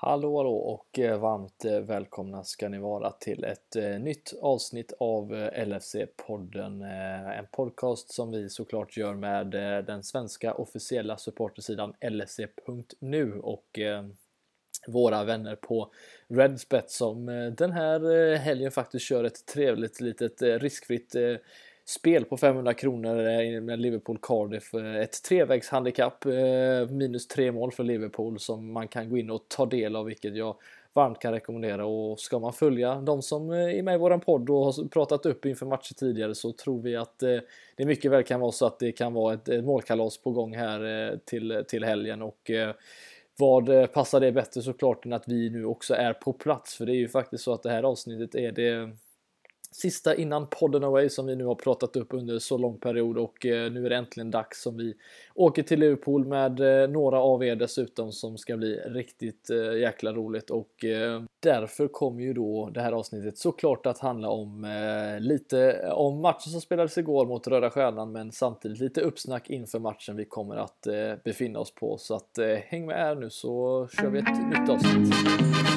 Hallå hallå och eh, varmt eh, välkomna ska ni vara till ett eh, nytt avsnitt av LFC-podden. En podcast som vi såklart gör med den svenska officiella supportersidan LFC.nu och våra vänner på Redspet som den här helgen faktiskt kör ett trevligt litet riskfritt spel på 500 kronor med Liverpool Cardiff. Ett trevägshandikapp, eh, minus tre mål för Liverpool som man kan gå in och ta del av, vilket jag varmt kan rekommendera. Och ska man följa de som eh, är med i våran podd och har pratat upp inför matcher tidigare så tror vi att eh, det mycket väl kan vara så att det kan vara ett målkalas på gång här till, till helgen. Och vad passar det bättre såklart än att vi nu också är på plats? För det är ju faktiskt så att det här avsnittet är det sista innan podden away som vi nu har pratat upp under så lång period och eh, nu är det äntligen dags som vi åker till Liverpool med eh, några av er dessutom som ska bli riktigt eh, jäkla roligt och därför kommer ju då det här avsnittet såklart att handla om lite om matchen som spelades igår mot Röda Stjärnan men samtidigt lite uppsnack inför matchen vi kommer att befinna oss på så att häng med här nu så kör vi ett nytt avsnitt.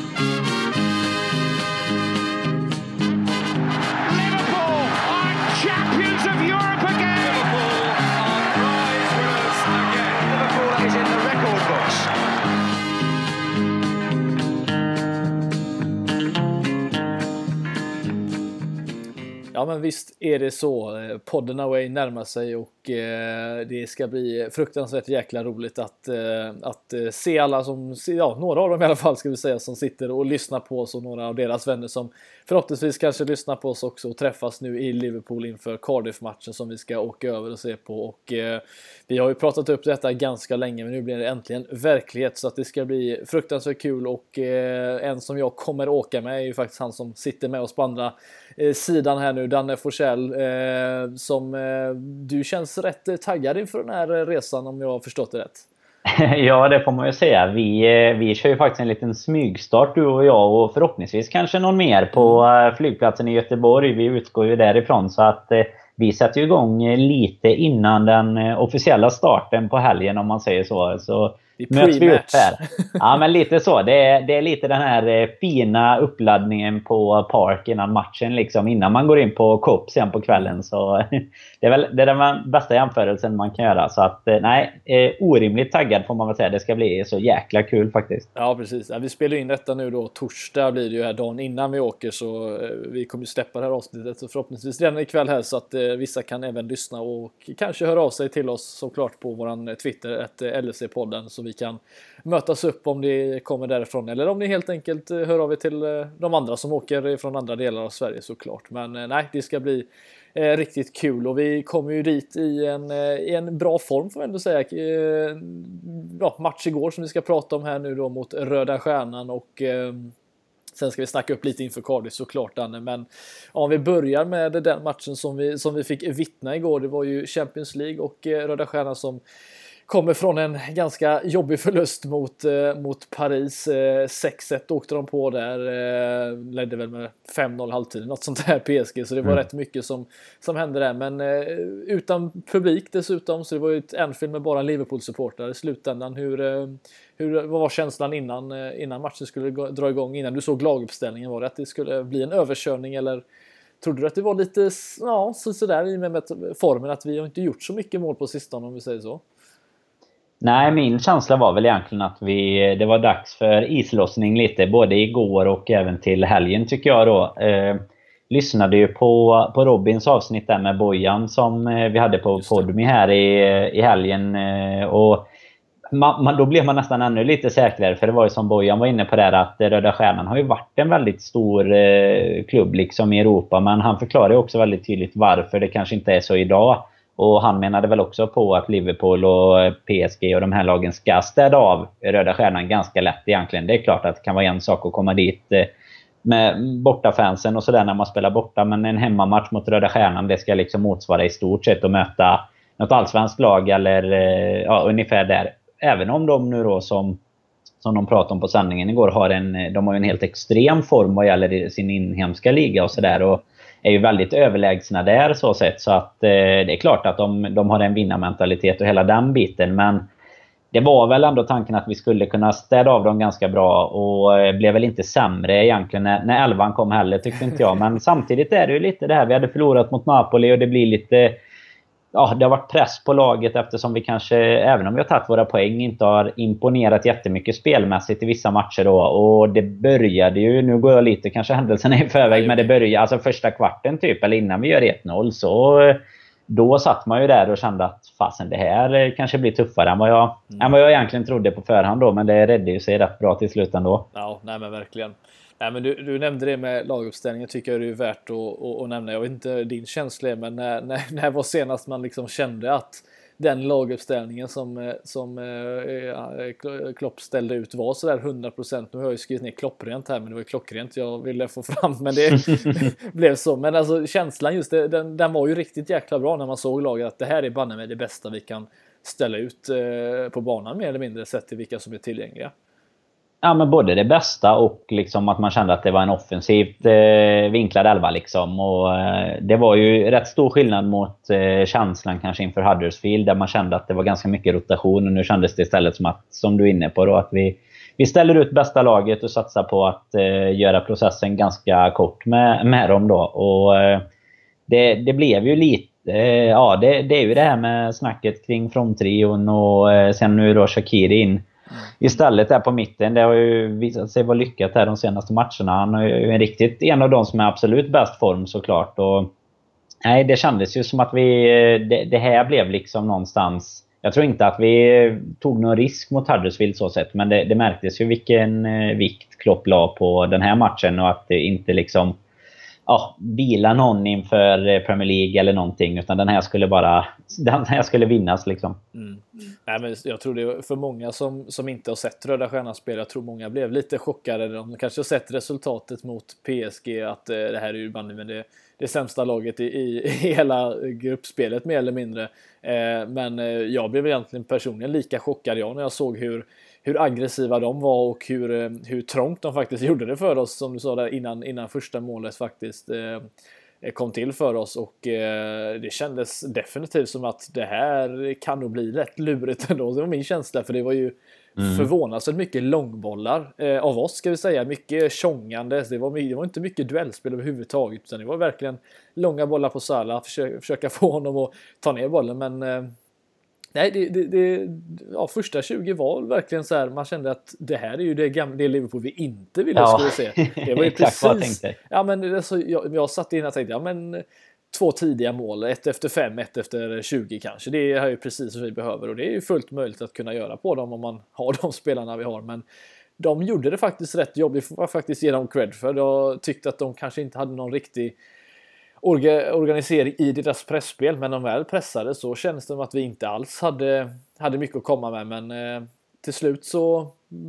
Ja men visst är det så. Eh, podden Away närmar sig och eh, det ska bli fruktansvärt jäkla roligt att, eh, att eh, se alla som, ja några av dem i alla fall ska vi säga, som sitter och lyssnar på oss och några av deras vänner som förhoppningsvis kanske lyssnar på oss också och träffas nu i Liverpool inför Cardiff-matchen som vi ska åka över och se på. Och eh, vi har ju pratat upp detta ganska länge men nu blir det äntligen verklighet så att det ska bli fruktansvärt kul och en som jag kommer åka med är ju faktiskt han som sitter med oss på andra sidan här nu, Danne Forsell, eh, som eh, du känns rätt taggad inför den här resan om jag har förstått det rätt. Ja, det får man ju säga. Vi, eh, vi kör ju faktiskt en liten smygstart du och jag och förhoppningsvis kanske någon mer på mm. flygplatsen i Göteborg. Vi utgår ju därifrån så att vi sätter igång lite innan den officiella starten på helgen om man säger så. Så möts vi upp här. Ja, men lite så. Det är, det är lite den här eh, fina uppladdningen på Park innan matchen. Liksom, innan man går in på Coop sen på kvällen. Så det är väl det är den bästa jämförelsen man kan göra. Så att, eh, nej, eh, orimligt taggad får man väl säga. Det ska bli så jäkla kul faktiskt. Ja, precis. Ja, vi spelar in detta nu då. Torsdag blir det ju här dagen innan vi åker. Så vi kommer släppa det här avsnittet. Så förhoppningsvis redan ikväll här så att vissa kan även lyssna och kanske höra av sig till oss såklart på våran Twitter, LFC-podden. Så vi vi kan mötas upp om det kommer därifrån eller om ni helt enkelt eh, hör av er till eh, de andra som åker från andra delar av Sverige såklart. Men eh, nej, det ska bli eh, riktigt kul och vi kommer ju dit i en, i en bra form får man ändå säga. Eh, ja, match igår som vi ska prata om här nu då mot Röda Stjärnan och eh, Sen ska vi snacka upp lite inför Cardiff såklart Danne, men om vi börjar med den matchen som vi, som vi fick vittna igår. Det var ju Champions League och Röda Stjärnan som Kommer från en ganska jobbig förlust mot, eh, mot Paris. Eh, 6-1 åkte de på där. Eh, ledde väl med 5-0 halvtid, något sånt där PSG. Så det var mm. rätt mycket som, som hände där. Men eh, utan publik dessutom. Så det var ju ett Anfield med bara Liverpool-supportrar i slutändan. Hur, eh, hur, vad var känslan innan, eh, innan matchen skulle dra igång? Innan du såg laguppställningen? Var det att det skulle bli en överkörning eller Trodde du att det var lite ja, sådär i och med formen att vi har inte gjort så mycket mål på sistone om vi säger så? Nej, min känsla var väl egentligen att vi, det var dags för islossning lite. Både igår och även till helgen tycker jag då. Eh, lyssnade ju på, på Robins avsnitt där med Bojan som eh, vi hade på Podmi här i, i helgen. Eh, och man, man, då blev man nästan ännu lite säkrare. För det var ju som Bojan var inne på där att Röda Stjärnan har ju varit en väldigt stor eh, klubb liksom i Europa. Men han förklarar ju också väldigt tydligt varför det kanske inte är så idag. Och han menade väl också på att Liverpool och PSG och de här lagen ska städa av Röda Stjärnan ganska lätt egentligen. Det är klart att det kan vara en sak att komma dit eh, med bortafansen och sådär när man spelar borta. Men en hemmamatch mot Röda Stjärnan, det ska liksom motsvara i stort sett att möta något allsvenskt lag eller eh, ja, ungefär där. Även om de nu då som, som de pratade om på sändningen igår har en, de har en helt extrem form vad gäller sin inhemska liga och sådär är ju väldigt överlägsna där så sett. Så att eh, det är klart att de, de har en vinnarmentalitet och hela den biten. Men det var väl ändå tanken att vi skulle kunna städa av dem ganska bra och eh, blev väl inte sämre egentligen när, när elvan kom heller tyckte inte jag. Men samtidigt är det ju lite det här, vi hade förlorat mot Napoli och det blir lite... Ja, det har varit press på laget eftersom vi kanske, även om vi har tagit våra poäng, inte har imponerat jättemycket spelmässigt i vissa matcher då. Och det började ju, nu går jag lite kanske händelserna i förväg, men det började alltså första kvarten typ, eller innan vi gör 1-0 så då satt man ju där och kände att fasen det här kanske blir tuffare än vad jag, mm. än vad jag egentligen trodde på förhand då. Men det räddade ju sig rätt bra till slut ändå. Ja, nej men verkligen. Nej, men du, du nämnde det med laguppställningen tycker jag det är värt att, att, att nämna. Jag vet inte din känsla men när, när, när var senast man liksom kände att den laguppställningen som, eh, som eh, Klopp ställde ut var sådär 100%. Nu har jag ju skrivit ner klopprent här men det var ju klockrent jag ville få fram men det blev så. Men alltså känslan just det, den, den var ju riktigt jäkla bra när man såg laget att det här är banne med det bästa vi kan ställa ut eh, på banan mer eller mindre sett till vilka som är tillgängliga. Ja, men både det bästa och liksom att man kände att det var en offensivt eh, vinklad elva. Liksom. Och, eh, det var ju rätt stor skillnad mot eh, känslan kanske inför Huddersfield där man kände att det var ganska mycket rotation. Och nu kändes det istället som att, som du är inne på, då, att vi, vi ställer ut bästa laget och satsar på att eh, göra processen ganska kort med, med dem. Då. Och, eh, det, det blev ju lite eh, ja, det, det, är ju det här med snacket kring fronttrion och eh, sen nu då Shakiri in Mm. istället där på mitten. Det har ju visat sig vara lyckat här de senaste matcherna. Han är ju en riktigt en av de som är absolut bäst form såklart. Och, nej, det kändes ju som att vi... Eh, det, det, här blev liksom någonstans... Jag tror inte att vi tog någon risk mot Huddersfield så sett. Men det, det märktes ju vilken eh, vikt Klopp la på den här matchen och att det inte liksom ja, vila någon inför eh, Premier League eller någonting. Utan den här skulle bara den här skulle vinnas. Liksom. Mm. Nej, men jag tror det är för många som, som inte har sett Röda Stjärnans spel. Jag tror många blev lite chockade. De kanske har sett resultatet mot PSG. Att eh, det här är ju bandy med det, det sämsta laget i, i, i hela gruppspelet mer eller mindre. Eh, men eh, jag blev egentligen personligen lika chockad jag när jag såg hur hur aggressiva de var och hur, eh, hur trångt de faktiskt gjorde det för oss som du sa där innan, innan första målet faktiskt eh, kom till för oss och eh, det kändes definitivt som att det här kan nog bli rätt lurigt ändå. Det var min känsla för det var ju mm. förvånansvärt mycket långbollar eh, av oss ska vi säga. Mycket tjongande. Det var, det var inte mycket duellspel överhuvudtaget utan det var verkligen långa bollar på Salah. Försöka, försöka få honom att ta ner bollen men eh, Nej, det, det, det, ja, första 20 var verkligen så här. Man kände att det här är ju det, gamla, det Liverpool vi inte ville ja. skulle se. Det var ju precis. ja, men alltså, jag, jag satt in och tänkte, ja men två tidiga mål, ett efter fem, ett efter 20 kanske. Det är ju precis vad vi behöver och det är ju fullt möjligt att kunna göra på dem om man har de spelarna vi har. Men de gjorde det faktiskt rätt jobb. Det får faktiskt ge dem cred för. Jag tyckte att de kanske inte hade någon riktig orga, organisering i deras pressspel men de väl pressade så kändes det som att vi inte alls hade, hade mycket att komma med men eh, till slut så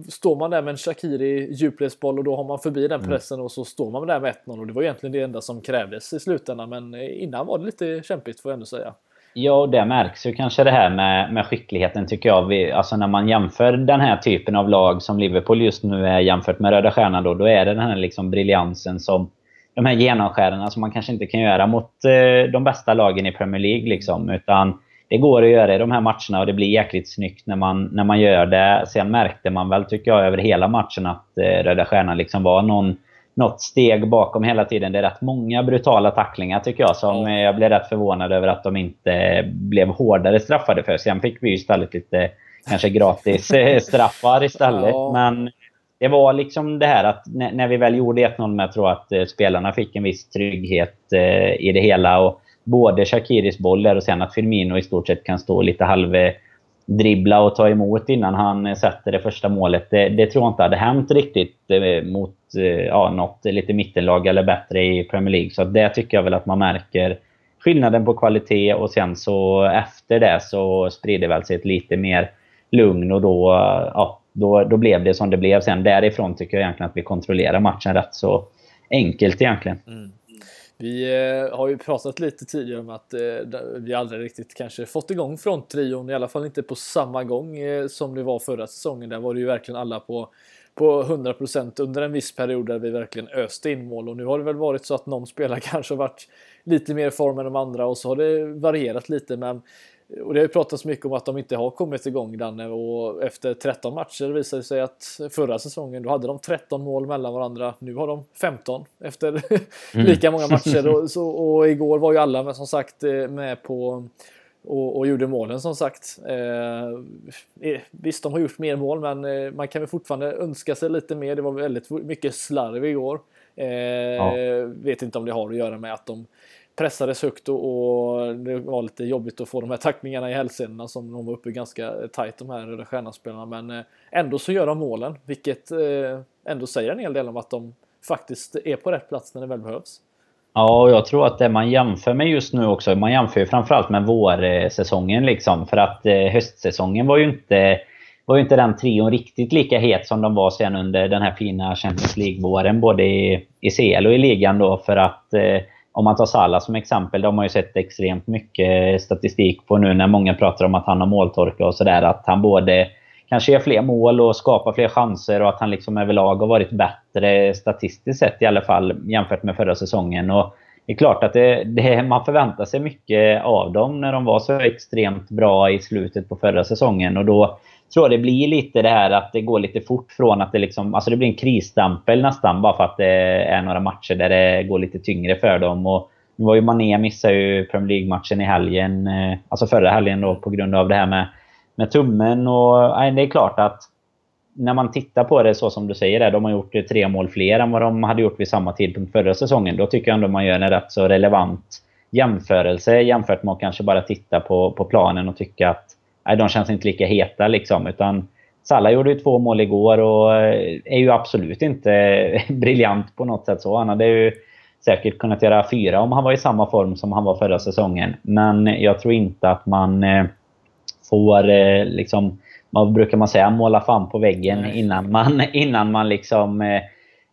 står man där med en Shakiri djupledsboll och då har man förbi den mm. pressen mm. och så står man där med 1-0 och det var egentligen det enda som krävdes i slutändan men eh, innan var det lite kämpigt får jag ändå säga. Ja, och det märks ju kanske det här med, med skickligheten tycker jag. Vi, alltså när man jämför den här typen av lag som Liverpool just nu är jämfört med Röda Stjärnan då, då är det den här liksom briljansen som de här genomskärarna som man kanske inte kan göra mot eh, de bästa lagen i Premier League. Liksom, utan det går att göra i de här matcherna och det blir jäkligt snyggt när man, när man gör det. Sen märkte man väl, tycker jag, över hela matchen att eh, Röda Stjärnan liksom var någon, något steg bakom hela tiden. Det är rätt många brutala tacklingar tycker jag som mm. jag blev rätt förvånad över att de inte blev hårdare straffade för. Sen fick vi ju istället lite kanske gratis eh, straffar istället. Ja. Men det var liksom det här att när vi väl gjorde 1-0 med, jag tror att eh, spelarna fick en viss trygghet eh, i det hela. Och både Shakiris boll där och sen att Firmino i stort sett kan stå lite halv dribbla och ta emot innan han eh, sätter det första målet. Det, det tror jag inte hade hänt riktigt eh, mot eh, ja, något lite mittenlag eller bättre i Premier League. Så det tycker jag väl att man märker skillnaden på kvalitet och sen så efter det så sprider väl sig ett lite mer lugn och då ja, då, då blev det som det blev. Sen därifrån tycker jag egentligen att vi kontrollerar matchen rätt så enkelt egentligen. Mm. Vi eh, har ju pratat lite tidigare om att eh, vi aldrig riktigt kanske fått igång fronttrion, i alla fall inte på samma gång eh, som det var förra säsongen. Där var det ju verkligen alla på, på 100% under en viss period där vi verkligen öste in mål och nu har det väl varit så att någon spelare kanske har varit lite mer i form än de andra och så har det varierat lite men och det har ju pratats mycket om att de inte har kommit igång Danne och efter 13 matcher visade det sig att förra säsongen då hade de 13 mål mellan varandra. Nu har de 15 efter mm. lika många matcher och, så, och igår var ju alla men som sagt eh, med på och, och gjorde målen som sagt. Eh, eh, visst, de har gjort mer mål, men eh, man kan väl fortfarande önska sig lite mer. Det var väldigt mycket slarv igår. Eh, ja. Vet inte om det har att göra med att de pressades högt och, och det var lite jobbigt att få de här tacklingarna i hälsenorna som de var uppe ganska eh, tajt de här Röda Stjärnan-spelarna Men eh, ändå så gör de målen, vilket eh, ändå säger en hel del om att de faktiskt är på rätt plats när det väl behövs. Ja, och jag tror att det man jämför med just nu också, man jämför ju framförallt med vårsäsongen liksom. För att eh, höstsäsongen var ju inte var ju inte den trion riktigt lika het som de var sen under den här fina Champions League-våren. Både i, i CL och i ligan då. För att eh, om man tar Salah som exempel, de har ju sett extremt mycket statistik på nu när många pratar om att han har måltorka och sådär. Att han både kanske gör fler mål och skapar fler chanser och att han liksom överlag har varit bättre statistiskt sett i alla fall jämfört med förra säsongen. Och det är klart att det, det, man förväntar sig mycket av dem när de var så extremt bra i slutet på förra säsongen. Och då tror jag det blir lite det här att det går lite fort från att det liksom... Alltså det blir en krisstämpel nästan bara för att det är några matcher där det går lite tyngre för dem. Och nu var ju Mané missade ju Premier League-matchen i helgen. Eh, alltså förra helgen då på grund av det här med, med tummen. Och nej, det är klart att när man tittar på det så som du säger, där, de har gjort tre mål fler än vad de hade gjort vid samma tidpunkt förra säsongen. Då tycker jag ändå man gör en rätt så relevant jämförelse jämfört med att kanske bara titta på, på planen och tycka att nej, de känns inte lika heta. Liksom, utan Salla gjorde ju två mål igår och eh, är ju absolut inte briljant på något sätt. så. Han hade ju säkert kunnat göra fyra om han var i samma form som han var förra säsongen. Men jag tror inte att man eh, får eh, liksom vad brukar man säga, måla fan på väggen innan man, innan man liksom...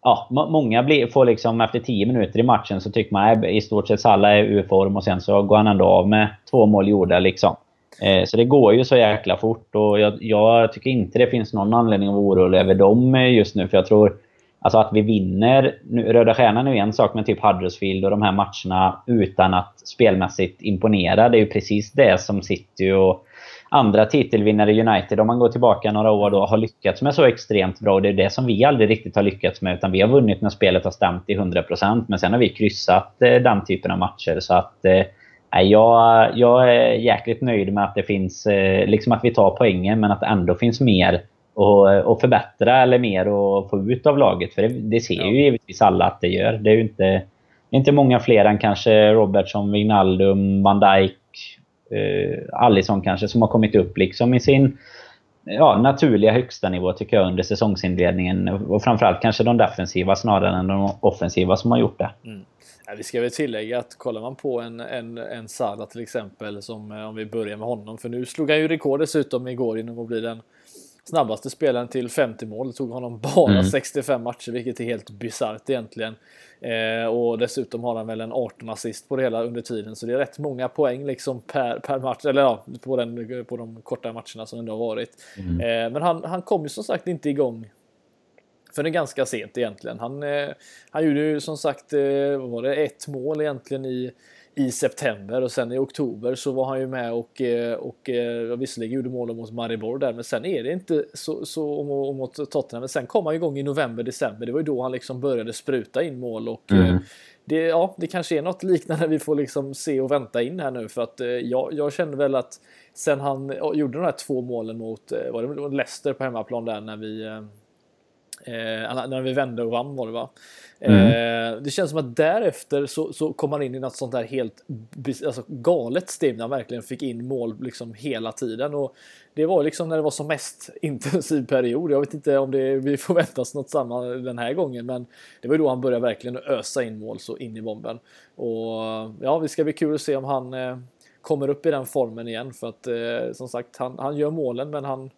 Ja, många blir, får liksom efter 10 minuter i matchen så tycker man att i stort sett Salah är ur form och sen så går han ändå av med två mål gjorda liksom. Eh, så det går ju så jäkla fort och jag, jag, tycker inte det finns någon anledning att vara orolig över dem eh, just nu. För jag tror alltså att vi vinner... Nu, Röda Stjärnan är ju en sak med typ Huddersfield och de här matcherna utan att spelmässigt imponera. Det är ju precis det som City och andra titelvinnare United, om man går tillbaka några år då, har lyckats med så extremt bra. Och det är det som vi aldrig riktigt har lyckats med. Utan vi har vunnit när spelet har stämt i 100%. Men sen har vi kryssat eh, den typen av matcher. Så att jag, jag är jäkligt nöjd med att det finns, eh, liksom att vi tar poängen men att det ändå finns mer att, förbättra eller mer att få ut av laget. För det, det ser ju givetvis alla att det gör. Det är ju inte, inte många fler än kanske Robertson, Wijnaldum, Van Dijk, eh, Allison kanske som har kommit upp liksom i sin ja, naturliga högsta nivå tycker jag under säsongsinledningen. Och framförallt kanske de defensiva snarare än de offensiva som har gjort det. Mm. Ja, vi ska väl tillägga att kollar man på en, en, en Salah till exempel, som eh, om vi börjar med honom, för nu slog han ju rekord dessutom igår genom att bli den snabbaste spelaren till 50 mål. Det tog honom bara mm. 65 matcher, vilket är helt bisarrt egentligen. Eh, och dessutom har han väl en 18 assist på det hela under tiden, så det är rätt många poäng liksom per, per match, eller ja, på, den, på de korta matcherna som ändå har varit. Mm. Eh, men han, han kom ju som sagt inte igång för det är ganska sent egentligen. Han, eh, han gjorde ju som sagt, eh, var det ett mål egentligen i, i september och sen i oktober så var han ju med och, eh, och eh, visserligen gjorde mål mot Maribor där men sen är det inte så, så mot Tottenham. Men sen kom han igång i november, december. Det var ju då han liksom började spruta in mål och eh, mm. det, ja, det kanske är något liknande vi får liksom se och vänta in här nu för att jag, jag kände väl att sen han gjorde de här två målen mot, var det Leicester på hemmaplan där när vi Eh, när vi vände och vann var det va? Mm. Eh, det känns som att därefter så, så kom han in i något sånt där helt alltså, galet steg när han verkligen fick in mål liksom hela tiden. Och det var liksom när det var som mest intensiv period. Jag vet inte om det, vi förväntas något samma den här gången, men det var ju då han började verkligen ösa in mål så in i bomben. Och ja, det ska bli kul att se om han eh, kommer upp i den formen igen för att eh, som sagt, han, han gör målen, men han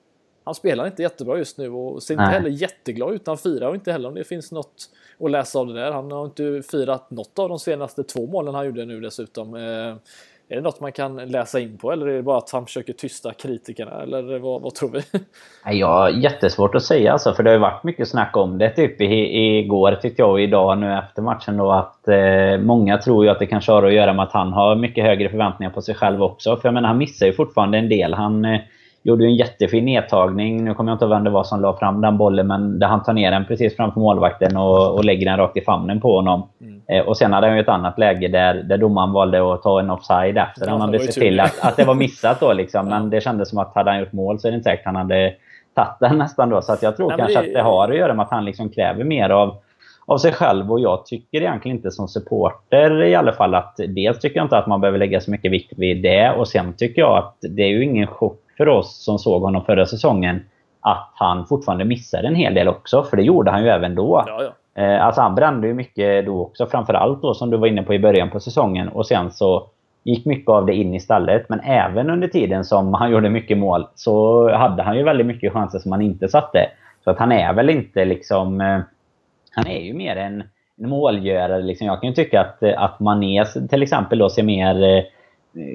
han spelar inte jättebra just nu och ser inte Nej. heller jätteglad ut. Han firar och inte heller om det finns något att läsa av det där. Han har inte firat något av de senaste två målen han gjorde nu dessutom. Eh, Är det något man kan läsa in på eller är det bara att han försöker tysta kritikerna? Eller vad, vad tror vi? Ja, jättesvårt att säga alltså, för det har ju varit mycket snack om det typ igår tyckte jag och idag nu efter matchen då att eh, många tror ju att det kanske har att göra med att han har mycket högre förväntningar på sig själv också. För jag menar, han missar ju fortfarande en del. Han eh, gjorde en jättefin nedtagning. Nu kommer jag inte ihåg vem det var som la fram den bollen, men där han tar ner den precis framför målvakten och, och lägger den rakt i famnen på honom. Mm. Eh, och sen hade han ju ett annat läge där, där domaren valde att ta en offside efter. Ja, han hade sett till att, att det var missat då liksom. Men det kändes som att hade han gjort mål så är det inte säkert han hade tagit den nästan då. Så att jag tror Nej, kanske det... att det har att göra med att han liksom kräver mer av av sig själv och jag tycker egentligen inte som supporter i alla fall att dels tycker jag inte att man behöver lägga så mycket vikt vid det och sen tycker jag att det är ju ingen chock för oss som såg honom förra säsongen att han fortfarande missade en hel del också. För det gjorde han ju även då. Ja, ja. Eh, alltså han brände ju mycket då också. Framförallt då som du var inne på i början på säsongen. Och sen så gick mycket av det in i stallet. Men även under tiden som han gjorde mycket mål så hade han ju väldigt mycket chanser som han inte satte. Så att han är väl inte liksom... Eh, han är ju mer en, en målgörare. Liksom. Jag kan ju tycka att, att Mané till exempel då ser mer eh,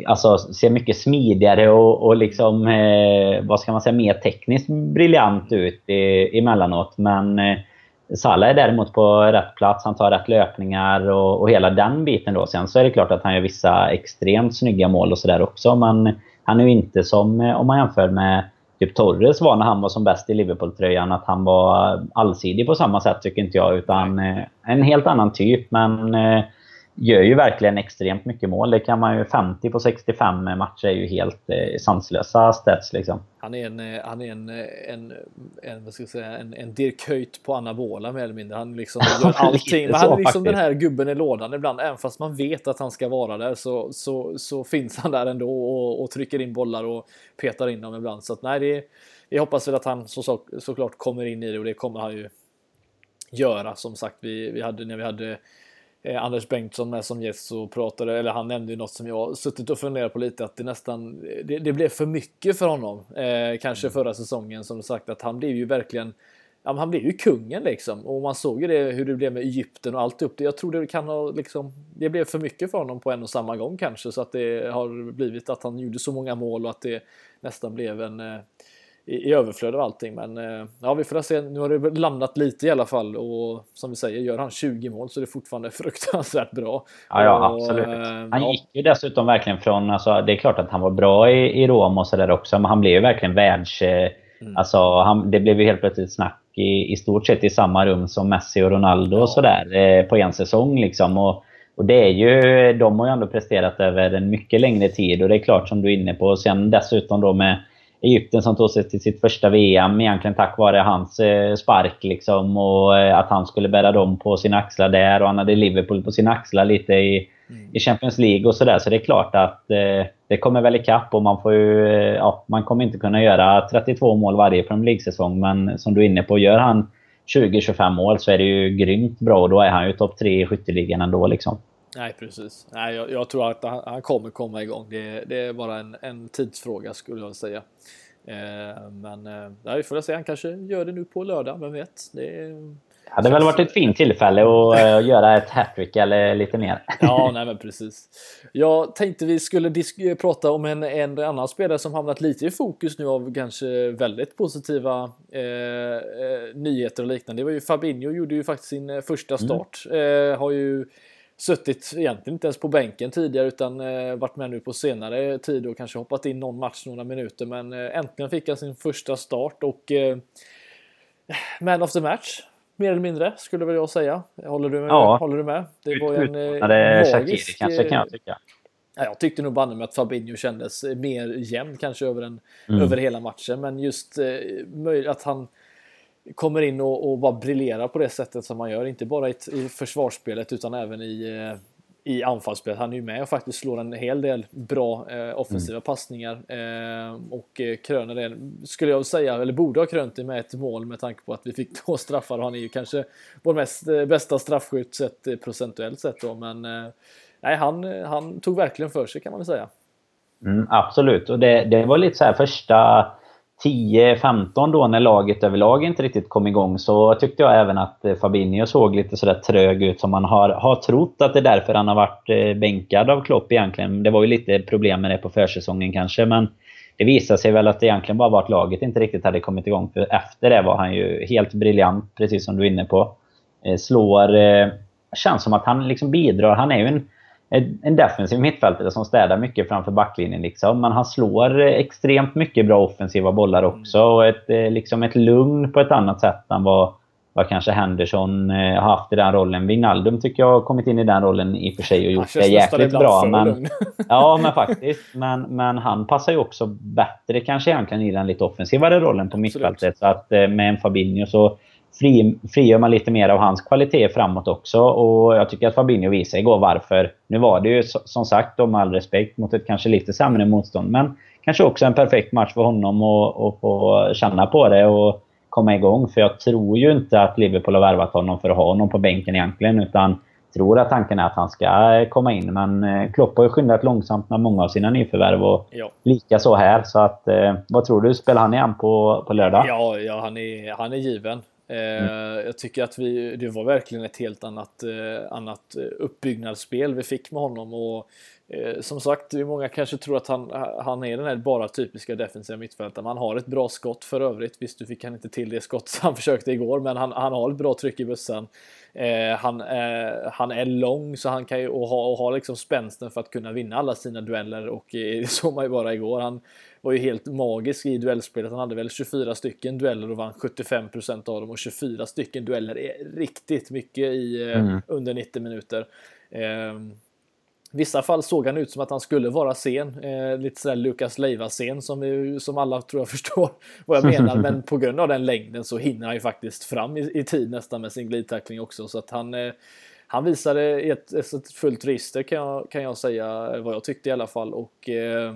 alltså, ser mycket smidigare och, och liksom, eh, vad ska man säga, mer tekniskt briljant ut i, emellanåt. Men eh, Salah är däremot på rätt plats, han tar rätt löpningar och, och hela den biten då. Sen så är det klart att han gör vissa extremt snygga mål och sådär också. Men han är ju inte som, eh, om man jämför med typ Torres var när han var som bäst i Liverpool-tröjan. Att han var allsidig på samma sätt tycker inte jag. Utan eh, en helt annan typ. Men eh, gör ju verkligen extremt mycket mål. Det kan man ju 50 på 65 matcher är ju helt eh, sanslösa stats liksom. Han är en, eh, han är en, eh, en, en, vad ska jag säga, en, en Dirk Höjt på anabola mer eller mindre. Han liksom gör allting. Men han är liksom den här gubben i lådan ibland. Även fast man vet att han ska vara där så, så, så finns han där ändå och, och trycker in bollar och petar in dem ibland. Så att nej, det, jag hoppas väl att han så, så, såklart kommer in i det och det kommer han ju göra. Som sagt, vi, vi hade när vi hade eh, Anders Bengtsson med som gäst och pratade, eller han nämnde ju något som jag suttit och funderat på lite, att det nästan, det, det blev för mycket för honom. Eh, kanske mm. förra säsongen som sagt att han blev ju verkligen Ja, han blev ju kungen liksom och man såg ju det hur det blev med Egypten och allt upp det. Jag tror det kan ha liksom. Det blev för mycket för honom på en och samma gång kanske så att det har blivit att han gjorde så många mål och att det nästan blev en eh, i, överflöd av allting. Men eh, ja, vi får se. Nu har det landat lite i alla fall och som vi säger, gör han 20 mål så är det fortfarande fruktansvärt bra. Ja, ja absolut. Och, eh, han gick ju dessutom verkligen från, alltså, det är klart att han var bra i, i Rom och sådär också, men han blev ju verkligen världs... Eh, mm. Alltså, han, det blev ju helt plötsligt snack i, i stort sett i samma rum som Messi och Ronaldo ja. och sådär på en säsong liksom. Och, och det är ju, de har ju ändå presterat över en mycket längre tid och det är klart som du är inne på. Och sen dessutom då med Egypten som tog sig till sitt första VM egentligen tack vare hans eh, spark liksom och eh, att han skulle bära dem på sina axlar där och han hade Liverpool på sina axlar lite i, mm. i Champions League och sådär. Så det är klart att eh, det kommer väl ikapp och man får ju, eh, ja, man kommer inte kunna göra 32 mål varje Premier League-säsong men som du är inne på, gör han 20-25 mål så är det ju grymt bra och då är han ju topp 3 i skytteligan ändå liksom. Nej, precis. Nej, jag, jag tror att han, han, kommer komma igång. Det, det är bara en, en tidsfråga skulle jag säga. Eh, men eh, vi får se. Han kanske gör det nu på lördag. Vem vet? Det hade väl varit ett fint tillfälle att uh, göra ett hattrick eller lite mer. ja, nej men precis. Jag tänkte vi skulle prata om en, en annan spelare som hamnat lite i fokus nu av kanske väldigt positiva eh, eh, nyheter och liknande. Det var ju Fabinho gjorde ju faktiskt sin eh, första mm. start. Mm. Eh, har ju suttit egentligen inte ens på bänken tidigare utan eh, varit med nu på senare tid och kanske hoppat in någon match några minuter men eh, äntligen fick han sin första start och eh, Man of the match mer eller mindre skulle väl jag säga. Håller du med? Ja. Håller du med? Det var en eh, magisk... kanske kan jag tycka. Ja, jag tyckte nog banne med att Fabinho kändes mer jämn kanske över, en, mm. över hela matchen men just eh, att han kommer in och, och bara briljerar på det sättet som han gör. Inte bara i, i försvarsspelet utan även i, eh, i anfallsspelet. Han är ju med och faktiskt slår en hel del bra eh, offensiva mm. passningar eh, och eh, kröner det, skulle jag säga, eller borde ha krönt det med ett mål med tanke på att vi fick två straffar och han är ju kanske vår mest, eh, bästa straffskytt sett eh, procentuellt sett då, men nej, han, han tog verkligen för sig kan man väl säga. Mm, absolut, och det, det var lite så här första 10-15 då när laget överlag inte riktigt kom igång så tyckte jag även att eh, Fabinho såg lite sådär trög ut som man har, har trott att det är därför han har varit eh, bänkad av Klopp egentligen. Det var ju lite problem med det på försäsongen kanske men det visade sig väl att det egentligen bara var att laget inte riktigt hade kommit igång. För efter det var han ju helt briljant, precis som du är inne på. Eh, slår... Känns som att han liksom bidrar. Han är ju en en defensiv mittfältare som städar mycket framför backlinjen. Liksom. Men han slår extremt mycket bra offensiva bollar också. Och ett, eh, liksom ett lugn på ett annat sätt än vad, vad kanske Henderson eh, har haft i den rollen. Wijnaldum tycker jag har kommit in i den rollen i och för sig och gjort det jäkligt bra. Men, ja, men faktiskt. Men, men han passar ju också bättre kanske egentligen i den lite offensivare rollen på mittfältet. Så att eh, med en Fabinho så fri, frigör man lite mer av hans kvalitet framåt också. Och jag tycker att Fabinho visade igår varför. Nu var det ju som sagt, med all respekt, mot ett kanske lite sämre motstånd. Men kanske också en perfekt match för honom att få känna på det och komma igång. För jag tror ju inte att Liverpool har värvat honom för att ha honom på bänken egentligen. Utan tror att tanken är att han ska komma in. Men eh, Klopp har ju skyndat långsamt med många av sina nyförvärv och ja. lika så här. Så att, eh, vad tror du? Spelar han igen på, på lördag? Ja, ja han, är, han är given. Mm. Jag tycker att vi, det var verkligen ett helt annat, eh, annat uppbyggnadsspel vi fick med honom. Och eh, som sagt, många kanske tror att han, han är den här bara typiska defensiva mittfältaren. Han har ett bra skott för övrigt. Visst, du fick han inte till det skott han försökte igår, men han, han har ett bra tryck i bussen. Eh, han, eh, han är lång så han kan ju och ha, och ha liksom spänsten för att kunna vinna alla sina dueller och eh, det såg man ju bara igår. Han var ju helt magisk i duellspelet. Han hade väl 24 stycken dueller och vann 75% av dem och 24 stycken dueller är riktigt mycket i eh, mm. under 90 minuter. Ehm, vissa fall såg han ut som att han skulle vara sen, eh, lite sådär Lukas Leiva-sen som, som alla tror jag förstår vad jag menar. Men på grund av den längden så hinner han ju faktiskt fram i, i tid nästan med sin glidtackling också. Så att han, eh, han visade ett, ett fullt register kan jag, kan jag säga, vad jag tyckte i alla fall. Och eh,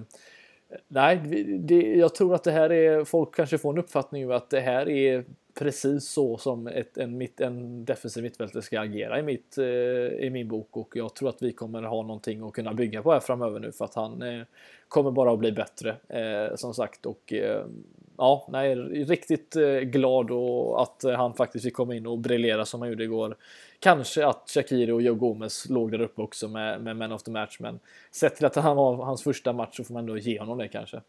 Nej, det, jag tror att det här är, folk kanske får en uppfattning om att det här är precis så som ett, en, mitt, en defensiv mittfältare ska agera i, mitt, eh, i min bok och jag tror att vi kommer ha någonting att kunna bygga på här framöver nu för att han eh, kommer bara att bli bättre eh, som sagt och eh, ja, nej, riktigt eh, glad och att han faktiskt fick komma in och briljera som han gjorde igår. Kanske att Shakiri och Joe Gomez låg där uppe också med, med Man of the Match, men sett till att han var hans första match så får man ändå ge honom det kanske.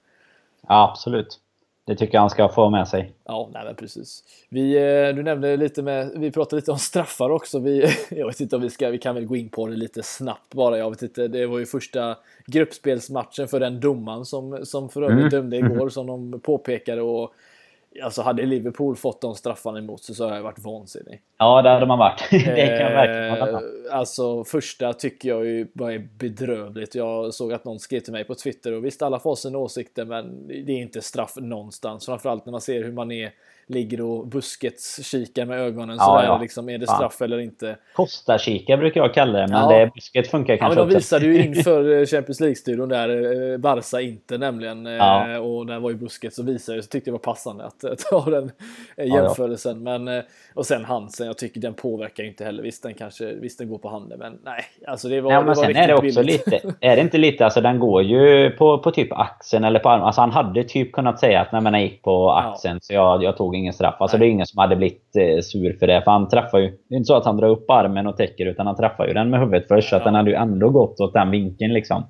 Ja, absolut. Det tycker jag han ska få med sig. Ja, nej men precis. Vi, eh, du nämnde lite med, vi pratade lite om straffar också. Vi, jag vet inte om vi ska, vi kan väl gå in på det lite snabbt bara. Jag vet inte, det var ju första gruppspelsmatchen för den domaren som, som för övrigt mm. dömde igår som de påpekade och Alltså hade Liverpool fått de straffarna emot sig så hade jag varit vansinnig. Ja, det hade man varit. det kan jag verkligen hålla med. Alltså första tycker jag ju bara är bedrövligt. Jag såg att någon skrev till mig på Twitter och visst alla får sina åsikter men det är inte straff någonstans. Framförallt när man ser hur man är ligger och buskets kikar med ögonen ja, sådär. Ja. Liksom, är det straff ja. eller inte? Kostar-kika brukar jag kalla det, men ja. det, busket funkar kanske ja, men De visade ju inför eh, Champions League-studion där, eh, Barca inte nämligen. Eh. Och där var ju busket så visade det, så tyckte jag var passande att ta den jämförelsen. Men, och sen Hansen, jag tycker den påverkar inte heller. Visst den kanske, visst den går på handen, men nej. Alltså det var, ja, men det var sen är det också billigt. lite, är det inte lite, alltså den går ju på, på typ axeln eller på armen. Alltså han hade typ kunnat säga att nej men den gick på axeln så jag, jag tog ingen straff. Alltså det är ingen som hade blivit eh, sur för det. För han träffar ju... Det är inte så att han drar upp armen och täcker utan han träffar ju den med huvudet först. Så att den hade ju ändå gått åt den vinkeln liksom.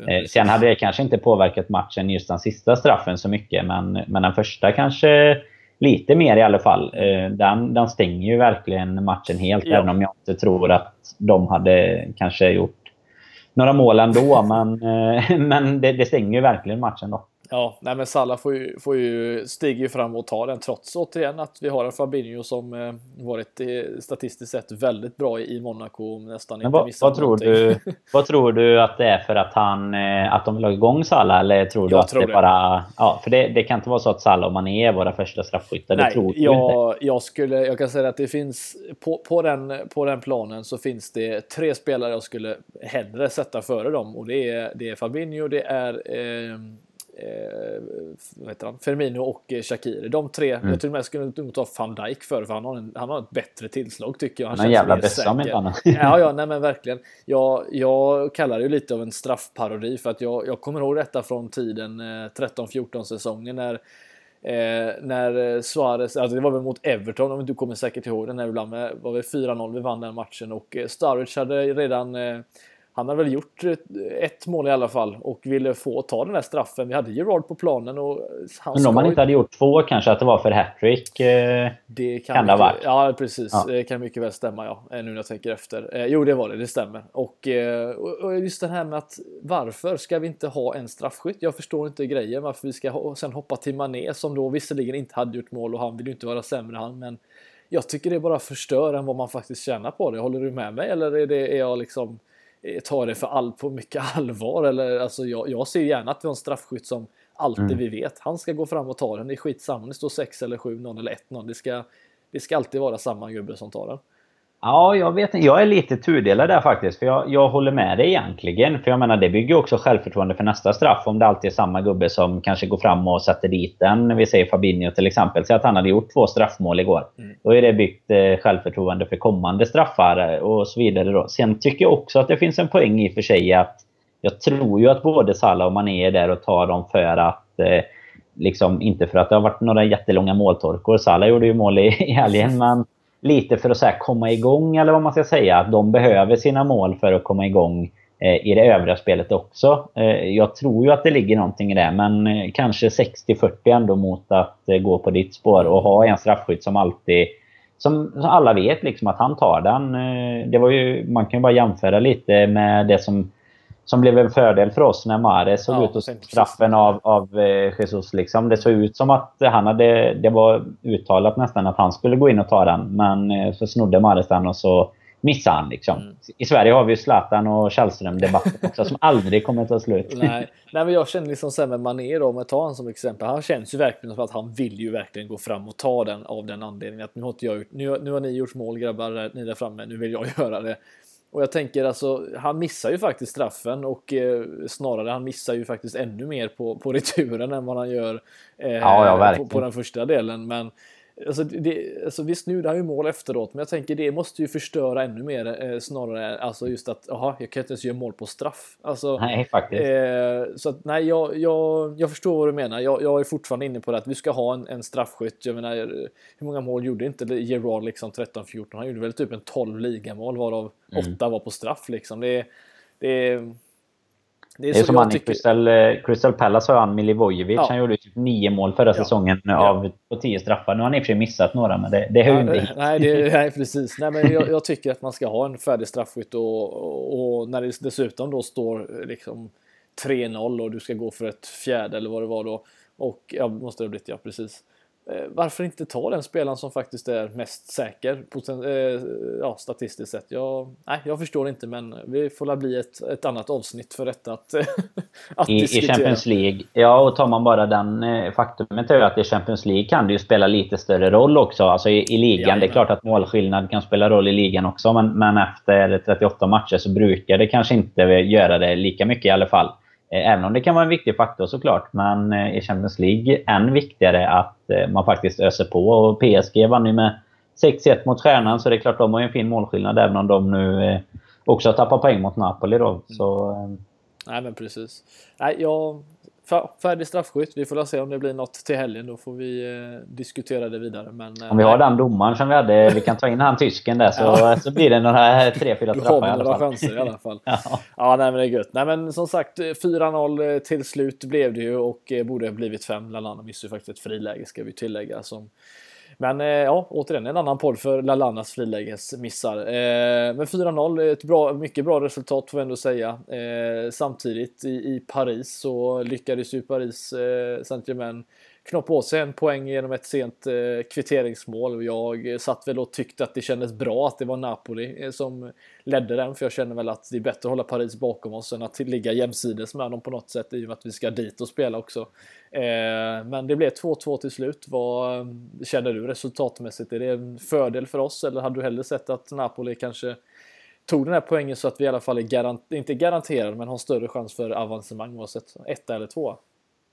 Nej, eh, sen hade det kanske inte påverkat matchen just den sista straffen så mycket. Men, men den första kanske lite mer i alla fall. Eh, den, den stänger ju verkligen matchen helt. Ja. Även om jag inte tror att de hade kanske gjort några mål ändå. men men det, det stänger ju verkligen matchen då. Ja, nej men Salah får ju, får ju, stiger ju fram och tar den trots återigen att vi har en Fabinho som eh, varit eh, statistiskt sett väldigt bra i Monaco. Nästan men inte vad, vad tror du, vad tror du att det är för att han eh, att de vill ha igång Salah? Eller tror du jag att tror det, det bara... Ja, för det, det kan inte vara så att Salah och Mané är våra första straffskyttar. Det tror jag, inte. Jag, skulle, jag kan säga att det finns på, på, den, på den planen så finns det tre spelare jag skulle hellre sätta före dem och det är, det är Fabinho, det är eh, eh, vad heter han? Firmino och eh, Shakiri. De tre, mm. jag till och med skulle nog ta van Dijk för, för han har, en, han har ett bättre tillslag tycker jag. Han, han känns jävla bästa med. Ja, ja, nej men verkligen. Jag, jag kallar det ju lite av en straffparodi för att jag, jag kommer ihåg detta från tiden eh, 13-14 säsongen när Eh, när Suarez, alltså det var väl mot Everton om du kommer säkert ihåg det, när vi var väl 4-0 vi vann den matchen och eh, Sturridge hade redan eh, han hade väl gjort ett mål i alla fall och ville få ta den där straffen. Vi hade Gerard på planen och han Men om han inte hade gjort två kanske att det var för hattrick? Eh, det kan, kan det ha varit? Ja, precis. Ja. Det kan mycket väl stämma, ja. Nu när jag tänker efter. Eh, jo, det var det. Det stämmer. Och, eh, och just det här med att varför ska vi inte ha en straffskytt? Jag förstår inte grejen varför vi ska ha, sen hoppa till Mané som då visserligen inte hade gjort mål och han vill ju inte vara sämre han, men jag tycker det bara förstör än vad man faktiskt tjänar på det. Håller du med mig eller är, det, är jag liksom Eh, ta det för all, på mycket allvar. Eller, alltså, jag, jag ser gärna att vi har en straffskytt som alltid mm. vi vet. Han ska gå fram och ta den. Det är skitsamma om det står 6 eller 7-0 eller 1-0. Det ska, det ska alltid vara samma gubbe som tar den. Ja, jag vet inte. Jag är lite tudelad där faktiskt. För jag, jag håller med dig egentligen. För jag menar, det bygger också självförtroende för nästa straff. Om det alltid är samma gubbe som kanske går fram och sätter dit den. Vi säger Fabinho till exempel. Säg att han hade gjort två straffmål igår. Mm. Då är det byggt eh, självförtroende för kommande straffar och så vidare. Då. Sen tycker jag också att det finns en poäng i och för sig att jag tror ju att både Salah och Mané är där och tar dem för att eh, Liksom, inte för att det har varit några jättelånga måltorkor. Salah gjorde ju mål i, i helgen, men lite för att så komma igång, eller vad man ska säga. Att de behöver sina mål för att komma igång eh, i det övriga spelet också. Eh, jag tror ju att det ligger någonting i det, men eh, kanske 60-40 ändå mot att eh, gå på ditt spår och ha en straffskytt som alltid som, alla vet liksom att han tar den. Eh, det var ju, man kan ju bara jämföra lite med det som som blev en fördel för oss när Mares såg ja, ut och straffen av, av eh, Jesus. Liksom. Det såg ut som att han hade... Det var uttalat nästan att han skulle gå in och ta den. Men eh, så snodde Mares den och så missade han. Liksom. Mm. I Sverige har vi ju Zlatan och Källström-debatten också som aldrig kommer att ta slut. Nej. Nej, men jag känner liksom sen med Mané då, om jag tar honom som exempel. Han känns ju verkligen som att han vill ju verkligen gå fram och ta den av den anledningen att nu har inte jag gjort, nu, nu har ni gjort mål grabbar, ni där framme, nu vill jag göra det. Och jag tänker alltså, han missar ju faktiskt straffen och eh, snarare han missar ju faktiskt ännu mer på, på returen än vad han gör eh, ja, ja, på, på, den första delen. Men Alltså, det, alltså visst, nu han ju mål efteråt, men jag tänker det måste ju förstöra ännu mer eh, snarare. Alltså just att, jaha, jag kan inte ens göra mål på straff. Alltså, nej, faktiskt. Eh, så att, nej, jag, jag, jag förstår vad du menar. Jag, jag är fortfarande inne på det att vi ska ha en, en straffskytt. Jag menar, hur många mål gjorde inte Gerard liksom 13-14? Han gjorde väl typ en 12 ligamål varav mm. 8 var på straff liksom. Det, det det är, det är som han tycker... Crystal, eh, Crystal Palace har han Milivojevic. Ja. Han gjorde typ nio mål förra ja. säsongen av på tio straffar. Nu har han i och för sig missat några, men det, det hör ju inte hit. Nej, det, nej, precis. Nej, men jag, jag, tycker att man ska ha en färdig straffskytt och, och, när det dessutom då står liksom 3-0 och du ska gå för ett fjärde eller vad det var då. Och ja, måste det ha blivit, ja precis. Eh, varför inte ta den spelaren som faktiskt är mest säker eh, ja, statistiskt sett? Jag, nej, jag förstår inte, men vi får la bli ett, ett annat avsnitt för detta att, att I, diskutera. I Champions League, ja, och tar man bara den eh, faktumet är att i Champions League kan det ju spela lite större roll också. Alltså i, i ligan. Ja, det är klart att målskillnad kan spela roll i ligan också, men, men efter 38 matcher så brukar det kanske inte göra det lika mycket i alla fall. Eh, även om det kan vara en viktig faktor såklart. Men eh, i Champions League än viktigare att eh, man faktiskt öser på. Och PSG vann ju med 6-1 mot Stjärnan. Så det är klart, de har ju en fin målskillnad även om de nu också har tappat poäng mot Napoli då. Mm. Så, Nej men precis. Nej, jag, färdig straffskytt. Vi får se om det blir något till helgen. Då får vi eh, diskutera det vidare. Men, eh, om vi har den domaren som vi hade, vi kan ta in han tysken där så, ja. så blir det några tre, fyra straffar i alla fall. chanser i alla fall. ja. ja, nej men det är gött. Nej men som sagt 4-0 eh, till slut blev det ju och eh, borde blivit 5. Lallana missade ju faktiskt ett friläge ska vi tillägga som men eh, ja, återigen en annan podd för Lalanas frilägesmissar. Eh, men 4-0, ett bra, mycket bra resultat får vi ändå säga. Eh, samtidigt i, i, Paris så lyckades ju Paris eh, Saint-Germain knoppa åt sig en poäng genom ett sent eh, kvitteringsmål. Jag satt väl och tyckte att det kändes bra att det var Napoli eh, som ledde den, för jag känner väl att det är bättre att hålla Paris bakom oss än att ligga jämsides med dem på något sätt i och med att vi ska dit och spela också. Eh, men det blev 2-2 till slut. Vad eh, känner du resultatmässigt? Är det en fördel för oss eller hade du hellre sett att Napoli kanske tog den här poängen så att vi i alla fall är garant inte garanterade men har större chans för avancemang oavsett ett eller två?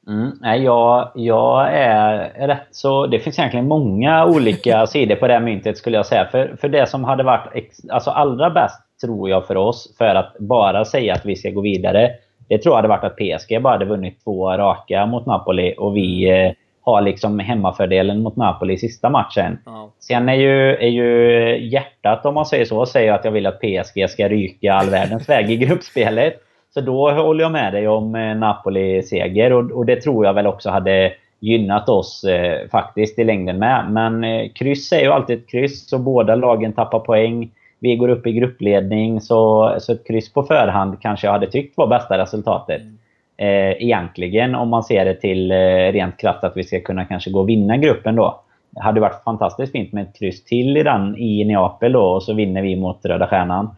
Mm, nej, jag, jag är rätt så... Det finns egentligen många olika sidor på det här myntet skulle jag säga. För, för det som hade varit ex, alltså allra bäst tror jag för oss för att bara säga att vi ska gå vidare. Det tror jag hade varit att PSG bara hade vunnit två raka mot Napoli och vi eh, har liksom hemmafördelen mot Napoli i sista matchen. Ja. Sen är ju, är ju hjärtat, om man säger så, säger att jag vill att PSG ska ryka all världens väg i gruppspelet. Så då håller jag med dig om eh, Napoli-seger och, och, det tror jag väl också hade gynnat oss eh, faktiskt i längden med. Men eh, kryss är ju alltid ett kryss så båda lagen tappar poäng. Vi går upp i gruppledning så, så ett kryss på förhand kanske jag hade tyckt var bästa resultatet. Mm eh, egentligen om man ser det till eh, rent krasst att vi ska kunna kanske gå och vinna gruppen då. Det hade varit fantastiskt fint med ett kryss till i den i Neapel då och så vinner vi mot Röda Stjärnan.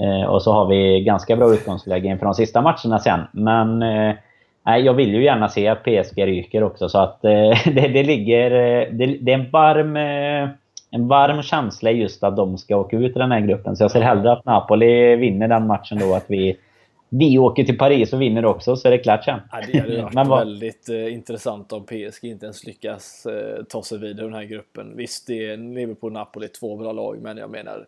Eh, och så har vi ganska bra utgångsläge inför de sista matcherna sen. Men eh, jag vill ju gärna se att PSG ryker också så att eh, det, det, ligger... Eh, det, det, är en varm, en varm känsla just att de ska åka ut i den här gruppen. Så jag ser hellre att Napoli vinner den matchen då. Att vi vi åker till Paris och vinner också så är det klart sen. Ja, det hade varit vad... väldigt eh, intressant om PSG inte ens lyckas eh, ta sig vidare i den här gruppen. Visst, det är Liverpool och Napoli två bra lag, men jag menar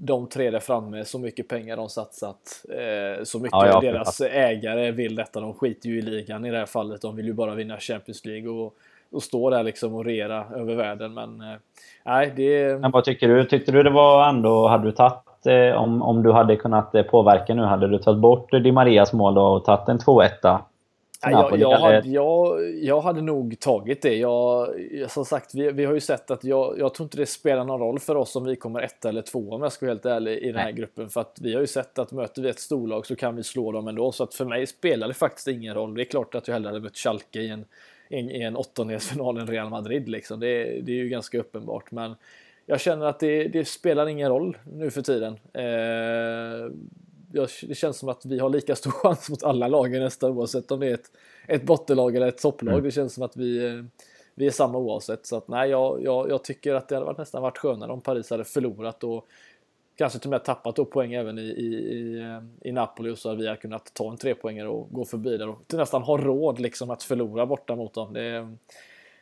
de tre där framme, så mycket pengar de satsat, eh, så mycket ja, ja, deras ägare vill detta. De skiter ju i ligan i det här fallet. De vill ju bara vinna Champions League och, och stå där liksom och rera över världen. Men eh, nej, det... Men vad tycker du? Tyckte du det var ändå, hade du tagit eh, om, om du hade kunnat eh, påverka nu, hade du tagit bort Di Marias mål och tagit en 2-1? Ja, jag, jag, hade, jag, jag hade nog tagit det. Jag, som sagt, vi, vi har ju sett att jag, jag tror inte det spelar någon roll för oss om vi kommer ett eller två om jag ska vara helt ärlig i den här Nej. gruppen. För att vi har ju sett att möter vi ett storlag så kan vi slå dem ändå. Så att för mig spelar det faktiskt ingen roll. Det är klart att jag hellre hade mött Schalke i en, i en åttondelsfinal än Real Madrid. Liksom. Det, det är ju ganska uppenbart. Men jag känner att det, det, spelar ingen roll nu för tiden. Eh, det känns som att vi har lika stor chans mot alla lagen nästa oavsett om det är ett, ett bottenlag eller ett topplag. Mm. Det känns som att vi, eh, vi är samma oavsett. Så att, nej, jag, jag, jag, tycker att det hade varit nästan varit skönare om Paris hade förlorat och kanske till och med tappat då poäng även i, i, i, i Napoli så hade vi kunnat ta en trepoängare och gå förbi där och nästan ha råd liksom att förlora borta mot dem. Det,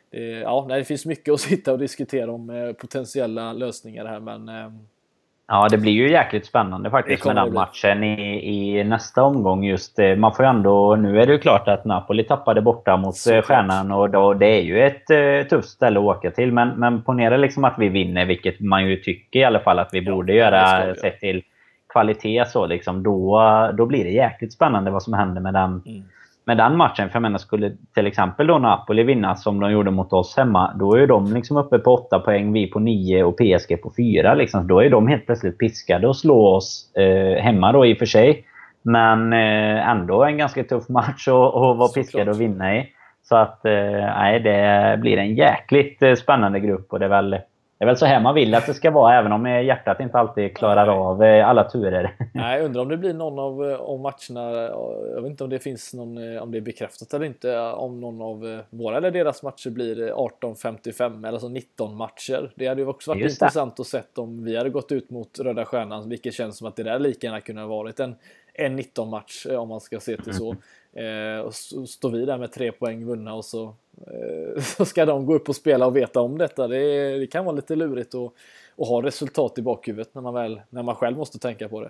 det, ja, nej, det finns mycket att sitta och diskutera om eh, potentiella lösningar här, men eh, Ja, det blir ju jäkligt spännande faktiskt med den matchen i, i, nästa omgång. just Man får ju ändå... Nu är det ju klart att Napoli tappade borta mot Så Stjärnan och då, det är ju ett uh, tufft ställe att åka till. Men, men ponera liksom att vi vinner, vilket man ju tycker i alla fall att vi ja, borde göra sett till kvalitet så liksom. Då, då blir det jäkligt spännande vad som händer med den mm med den matchen. För jag menar, skulle till exempel då Napoli vinna som de gjorde mot oss hemma, då är de liksom uppe på 8 poäng, vi på 9 och PSG på 4. Liksom. Då är de helt plötsligt piskade att slå oss eh, hemma då i och för sig. Men eh, ändå en ganska tuff match att vara piskad och vinna i. Så att, eh, nej, det blir en jäkligt eh, spännande grupp och det är väl det är väl så här man vill att det ska vara, även om hjärtat inte alltid klarar av eh, alla turer. Nej, jag undrar om det blir någon av, eh, av matcherna, jag vet inte om det finns någon, eh, om det är bekräftat eller inte, om någon av våra eller deras matcher blir 18-55, eller alltså 19 matcher. Det hade ju också varit intressant att se om vi hade gått ut mot Röda Stjärnan, vilket känns som att det där lika gärna kunde ha varit en, en 19 match om man ska se till så. Eh, och så står vi där med tre poäng vunna och så Eh, så ska de gå upp och spela och veta om detta. Det, det kan vara lite lurigt att, att ha resultat i bakhuvudet när man, väl, när man själv måste tänka på det.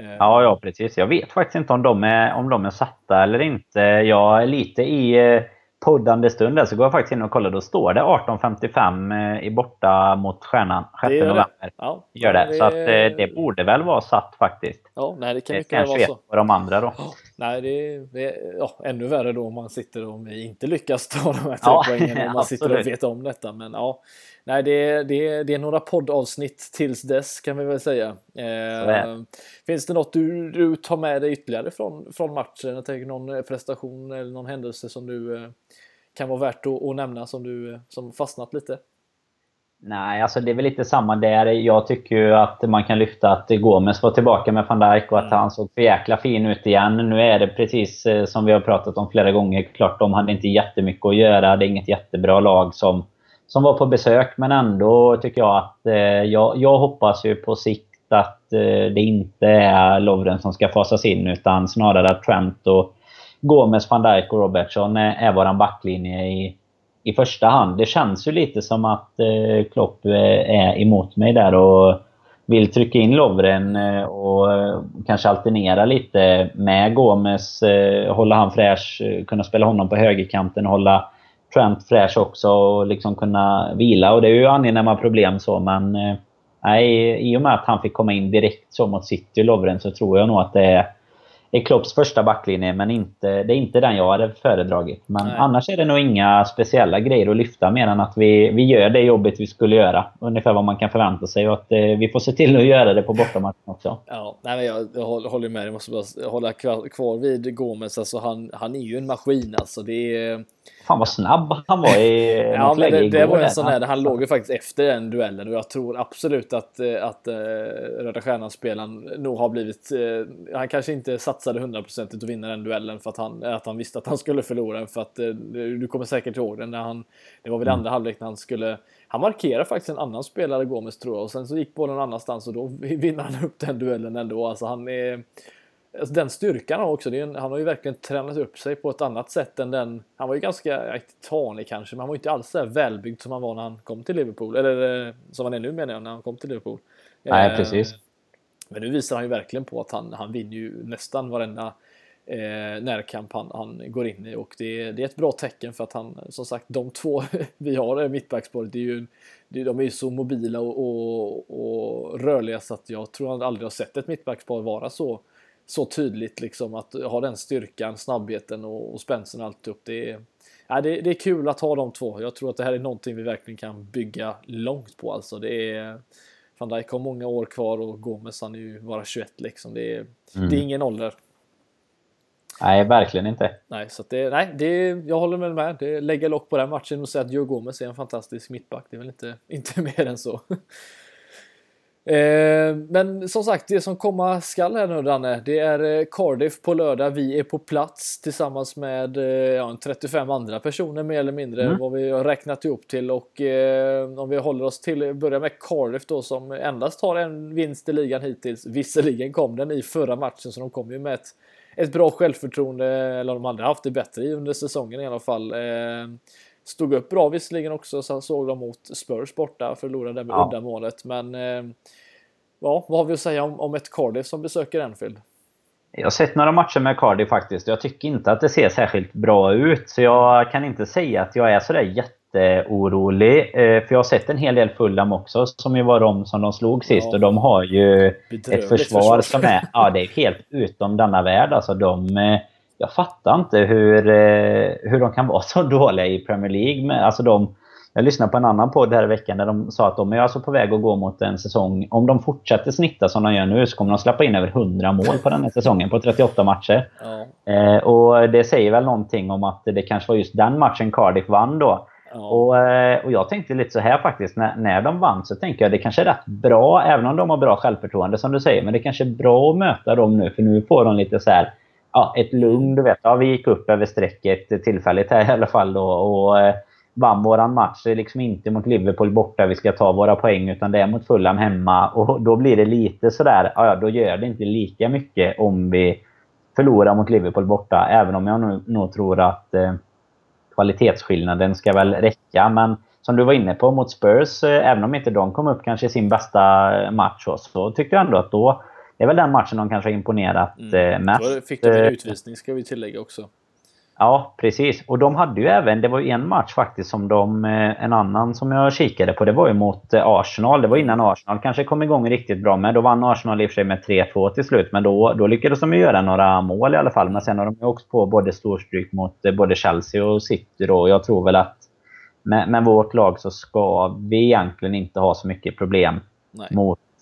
Eh, ja, ja precis. Jag vet faktiskt inte om de är, om de är satta eller inte. Jag är lite i eh, poddande stund där så går jag faktiskt in och kollar. Då står det 18.55 i borta mot Stjärnan 6 det november. Det. Ja, gör det. det. Så att det borde väl vara satt faktiskt. Ja, nej, det kan mycket väl vara så. på de andra då. Nej, det är, det är ja, ännu värre då om man sitter och inte lyckas ta de här tre ja, poängen. Om man sitter och vet om detta. Men ja, nej, det, det, det är några poddavsnitt tills dess kan vi väl säga. Eh, finns det något du, du tar med dig ytterligare från, från matchen? Jag tänker någon prestation eller någon händelse som du eh, kan vara värt att, att nämna som du som fastnat lite? Nej, alltså det är väl lite samma där. Jag tycker ju att man kan lyfta att Gomes var tillbaka med van Dijk och att mm. han såg för jäkla fin ut igen. Nu är det precis eh, som vi har pratat om flera gånger. Klart, de hade inte jättemycket att göra. Det är inget jättebra lag som, som var på besök. Men ändå tycker jag att... Eh, jag, jag hoppas ju på sikt att eh, det inte är Lovren som ska fasas in. Utan snarare att Trent och Gomes, van Dijk och Robertson är, är våran backlinje i i första hand. Det känns ju lite som att eh, Klopp eh, är emot mig där och vill trycka in Lovren eh, och eh, kanske alternera lite med Gomes. Hålla han fräsch, kunna spela honom på högerkanten, hålla Trent fräsch också och liksom kunna vila. Och det är ju angenäma problem så, men nej, i och med att han fick komma in direkt så mot City och Lovren så tror jag nog att det är är Klopps första backlinje, men inte, det är inte den jag hade föredragit. Men Nej. annars är det nog inga speciella grejer att lyfta mer än att vi, vi gör det jobbet vi skulle göra. Ungefär vad man kan förvänta sig och att eh, vi får se till att göra det på bortamatchen också. Ja, nej, men jag, jag håller med. Jag måste bara hålla kvar, kvar vid Gomes. Alltså, han, han är ju en maskin alltså. Det är Fan vad snabb han var i ja, men det, det var en sån där, han låg ju faktiskt efter den duellen och jag tror absolut att, eh, att uh, Röda Stjärnan-spelaren nog har blivit... Uh, han kanske inte satsade hundraprocentigt att vinna den duellen för att han, att han visste att han skulle förlora den för att uh, du kommer säkert ihåg den när han... Det var väl mm. andra halvlek när han skulle... Han markerade faktiskt en annan spelare, Gomes tror jag, och sen så gick bollen någon annanstans och då vinner han upp den duellen ändå. Alltså han är... Alltså den styrkan har också, en, han har ju verkligen tränat upp sig på ett annat sätt än den, han var ju ganska, tanig kanske, men han var ju inte alls så välbyggd som han var när han kom till Liverpool, eller eh, som han är nu menar jag, när han kom till Liverpool. Nej, eh, precis. Men nu visar han ju verkligen på att han, han vinner ju nästan varenda eh, närkamp han, han går in i och det, det är ett bra tecken för att han, som sagt, de två vi har mittbacksparet, det är ju, de är ju så mobila och, och, och rörliga så att jag tror han aldrig har sett ett mittbackspar vara så så tydligt liksom att ha den styrkan, snabbheten och, och spänsten och alltihop. Det är, ja, det, det, är kul att ha de två. Jag tror att det här är någonting vi verkligen kan bygga långt på alltså. Det är Van Dijk har många år kvar och Gomes han är ju bara 21 liksom. Det är, mm. det är ingen ålder. Nej, verkligen inte. Nej, så det, nej, det, jag håller med. med. Det lägger lock på den matchen och säga att Joe Gomes är en fantastisk mittback. Det är väl inte, inte mer än så. Eh, men som sagt, det som komma skall här nu Danne, det är eh, Cardiff på lördag. Vi är på plats tillsammans med eh, ja, 35 andra personer mer eller mindre mm. vad vi har räknat ihop till och eh, om vi håller oss till, börja med Cardiff då som endast har en vinst i ligan hittills. Visserligen kom den i förra matchen så de kom ju med ett, ett bra självförtroende, eller de hade haft det bättre under säsongen i alla fall. Stod upp bra visserligen också, sen såg de mot Spurs borta, förlorade med ja. uddamålet. Men eh, ja, vad har vi att säga om, om ett Cardiff som besöker Enfield? Jag har sett några matcher med Cardiff faktiskt. Jag tycker inte att det ser särskilt bra ut. Så jag kan inte säga att jag är sådär jätteorolig. Eh, för jag har sett en hel del Fulham också, som ju var de som de slog sist. Ja. Och de har ju ett försvar, försvar, som är, ja, det är helt utom denna värld. Alltså de, eh, jag fattar inte hur, eh, hur de kan vara så dåliga i Premier League. Alltså de, jag lyssnade på en annan podd här i veckan där de sa att de är alltså på väg att gå mot en säsong. Om de fortsätter snitta som de gör nu så kommer de släppa in över 100 mål på den här säsongen på 38 matcher. Ja. Eh, och det säger väl någonting om att det kanske var just den matchen Cardiff vann då. Ja. Och, eh, och jag tänkte lite så här faktiskt. När, när de vann så tänker jag det kanske är rätt bra, även om de har bra självförtroende som du säger. Men det kanske är bra att möta dem nu för nu får de lite så här ja, ett lugn. Du vet, ja, vi gick upp över strecket tillfälligt här i alla fall. Då, och eh, vann våran match. Det är liksom inte mot Liverpool borta vi ska ta våra poäng utan det är mot Fulham hemma. Och då blir det lite sådär, ja då gör det inte lika mycket om vi förlorar mot Liverpool borta. Även om jag nog, nog tror att eh, kvalitetsskillnaden ska väl räcka. Men som du var inne på mot Spurs, eh, även om inte de kom upp kanske i sin bästa match så tyckte jag ändå att då är väl den matchen de kanske har imponerat mm. Eh, mest. Då fick de en utvisning ska vi tillägga också. Ja, precis. Och de hade ju även, det var ju en match faktiskt som de, eh, en annan som jag kikade på, det var ju mot eh, Arsenal. Det var innan Arsenal kanske kom igång riktigt bra med. Då vann Arsenal i och för sig med 3-2 till slut, men då, då lyckades de ju göra några mål i alla fall. Men sen har de ju också på både storstryk mot eh, både Chelsea och City då. Jag tror väl att med, med vårt lag så ska vi egentligen inte ha så mycket problem Nej. mot eh,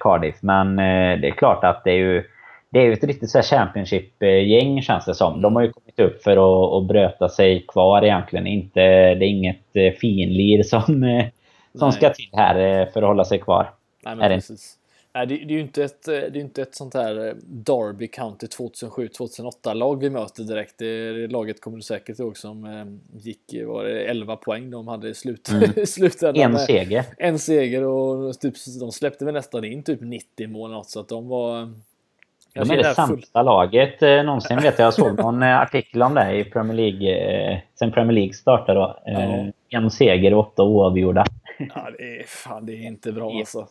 Cardiff. Men eh, det är klart att det är ju det är ju ett riktigt så Championship-gäng känns det som. De har ju kommit upp för att, att bröta sig kvar egentligen. Inte, det är inget eh, finlir som, eh, som ska till här eh, för att hålla sig kvar. Nej, men precis. Nej, det, det, är ju inte ett, det är inte ett sånt här Derby County 2007-2008 lag vi möter direkt. Det laget kommer du säkert ihåg som gick, var det 11 poäng de hade i slut, mm. slutändan. En seger. En seger och typ, de släppte väl nästan in typ 90 mål något, så att de var de är det sämsta laget eh, någonsin vet jag. Jag såg någon eh, artikel om det i Premier League. Eh, sen Premier League startade då. Eh, En seger och åtta oavgjorda. Ja, det är, fan, det är inte bra alltså.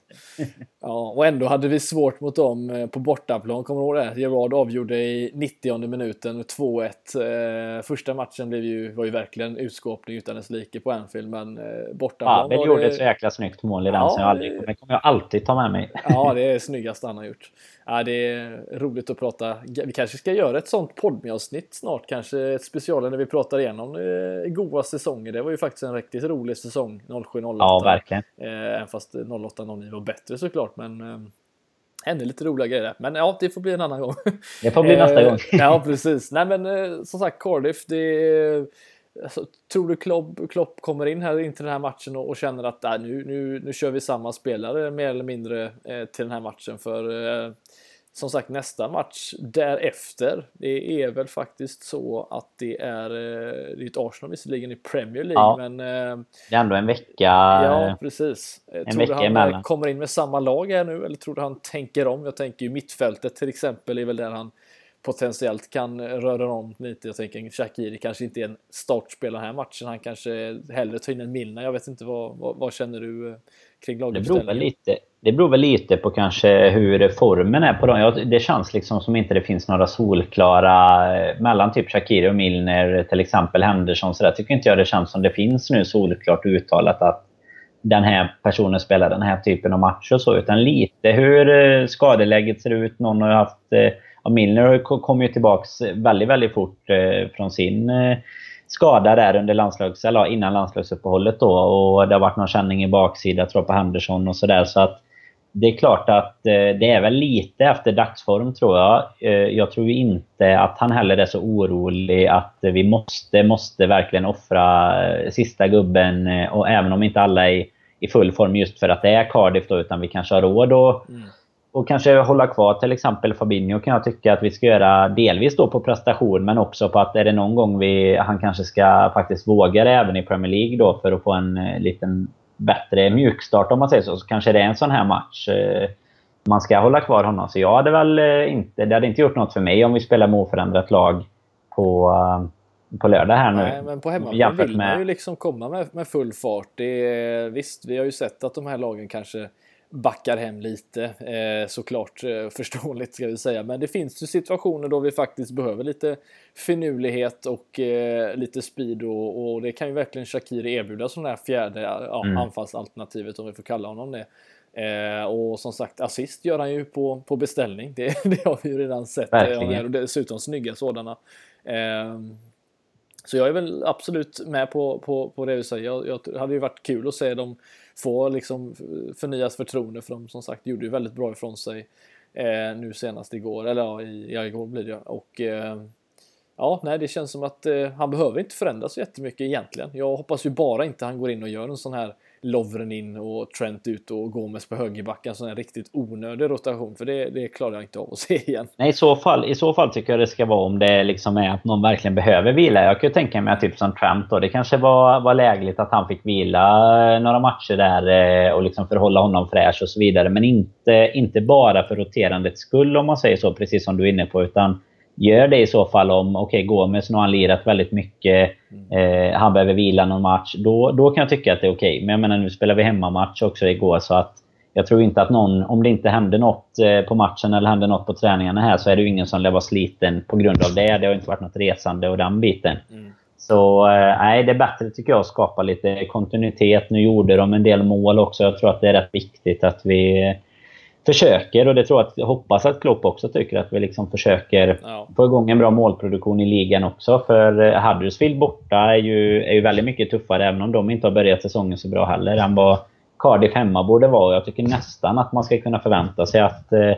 Ja, och ändå hade vi svårt mot dem eh, på bortaplan, kommer du ihåg det? Gerard avgjorde i 90 minuten 2-1. Eh, första matchen blev ju, var ju verkligen utskåpning utan dess like på Anfield, men eh, bortaplan Ja, gjorde ett så jäkla snyggt mål i den ja, som jag aldrig kommer, kommer jag alltid ta med mig. Ja, det är snyggaste han har gjort. Ja, det är roligt att prata. Vi kanske ska göra ett sånt poddavsnitt snart, kanske ett special när vi pratar igenom eh, goa säsonger. Det var ju faktiskt en riktigt rolig säsong, 07-08. Ja, verkligen. Eh, även fast 08-09 var bättre såklart, men eh, hände lite roliga grejer Men ja, det får bli en annan gång. Det får bli nästa gång. ja, precis. Nej, men eh, som sagt, Cardiff, det Alltså, tror du Klopp, Klopp kommer in här in till den här matchen och, och känner att äh, nu, nu, nu kör vi samma spelare mer eller mindre eh, till den här matchen? För eh, som sagt nästa match därefter, det är väl faktiskt så att det är, eh, det är ett Arsenal visserligen i Premier League ja, men... Eh, det är ändå en vecka... Ja, precis. En tror vecka du han emellan. kommer in med samma lag här nu eller tror du han tänker om? Jag tänker ju mittfältet till exempel är väl där han potentiellt kan röra om lite. Jag tänker Shakiri kanske inte är en startspelare den här matchen. Han kanske hellre tar in en Milna. Jag vet inte vad, vad, vad känner du eh, kring laguppställningen? Det beror lite, det beror väl lite på kanske hur formen är på dem. Ja, det känns liksom som inte det finns några solklara eh, mellan typ Shakiri och Milner, till exempel Henderson. Så där tycker inte jag det känns som det finns nu solklart uttalat att den här personen spelar den här typen av match och så. Utan lite hur eh, skadeläget ser ut. Någon har haft och Milner kom ju tillbaks väldigt, väldigt fort eh, från sin eh, skada där under landslags, eller innan landslagsuppehållet då. Och det har varit någon känning i baksida tror jag på Henderson och sådär. Så att det är klart att eh, det är väl lite efter dagsform tror jag. Jag tror inte att han heller är så orolig att vi måste, måste verkligen offra sista gubben. Och även om inte alla är i full form just för att det är Cardiff då, utan vi kanske har råd att mm och kanske hålla kvar till exempel Fabinho kan jag tycka att vi ska göra delvis då på prestation men också på att är det någon gång vi, han kanske ska faktiskt våga det även i Premier League då för att få en eh, liten bättre mjukstart om man säger så. Så kanske det är en sån här match eh, man ska hålla kvar honom. Så jag hade väl eh, inte, det hade inte gjort något för mig om vi spelar med oförändrat lag på, på lördag här nu. Nej, men på hemmaplan vill man ju liksom komma med, med full fart. Det är, visst, vi har ju sett att de här lagen kanske backar hem lite. Eh, såklart eh, förståeligt ska vi säga. Men det finns ju situationer då vi faktiskt behöver lite finurlighet och eh, lite speed och, och, det kan ju verkligen Shakiri erbjuda som det här fjärde ja, mm. anfallsalternativet om vi får kalla honom det. Eh, och som sagt assist gör han ju på, på beställning. Det, det har vi ju redan sett. Verkligen. Och dessutom snygga sådana. Eh, så jag är väl absolut med på, på, på det du säger. Jag, jag hade ju varit kul att se dem få liksom förnyas förtroende för dem som sagt gjorde ju väldigt bra ifrån sig eh, nu senast igår, eller ja, i, ja, igår blir det och eh, Ja, nej, det känns som att eh, han behöver inte förändras så jättemycket egentligen. Jag hoppas ju bara inte han går in och gör en sån här Lovren in och Trent ut och Gomes på högerbacken. En riktigt onödig rotation. För det, det klarar jag inte av att se igen. Nej, i så, fall, i så fall tycker jag det ska vara om det liksom är att någon verkligen behöver vila. Jag kan ju tänka mig att typ som Trent då. Det kanske var, var lägligt att han fick vila eh, några matcher där eh, och liksom för att hålla honom fräsch och så vidare. Men inte, inte bara för roterandets skull om man säger så, precis som du är inne på. Utan Gör det i så fall om, okej okay, Gomes nu har han lirat väldigt mycket. Mm. Eh, han behöver vila någon match. Då, då kan jag tycka att det är okej. Okay. Men jag menar nu spelar vi hemmamatch också igår så att jag tror inte att någon, om det inte hände något eh, på matchen eller hände något på träningarna här så är det ju ingen som lär vara sliten på grund av det. Det har inte varit något resande och den biten. Mm. Så eh, nej, det är bättre tycker jag att skapa lite kontinuitet. Nu gjorde de en del mål också. Jag tror att det är rätt viktigt att vi försöker och det tror jag att, hoppas att Klopp också tycker att vi liksom försöker ja. få igång en bra målproduktion i ligan också. För eh, Huddersfield borta är ju, är ju väldigt mycket tuffare även om de inte har börjat säsongen så bra heller än vad Cardiff hemma borde vara. Jag tycker nästan att man ska kunna förvänta sig att eh,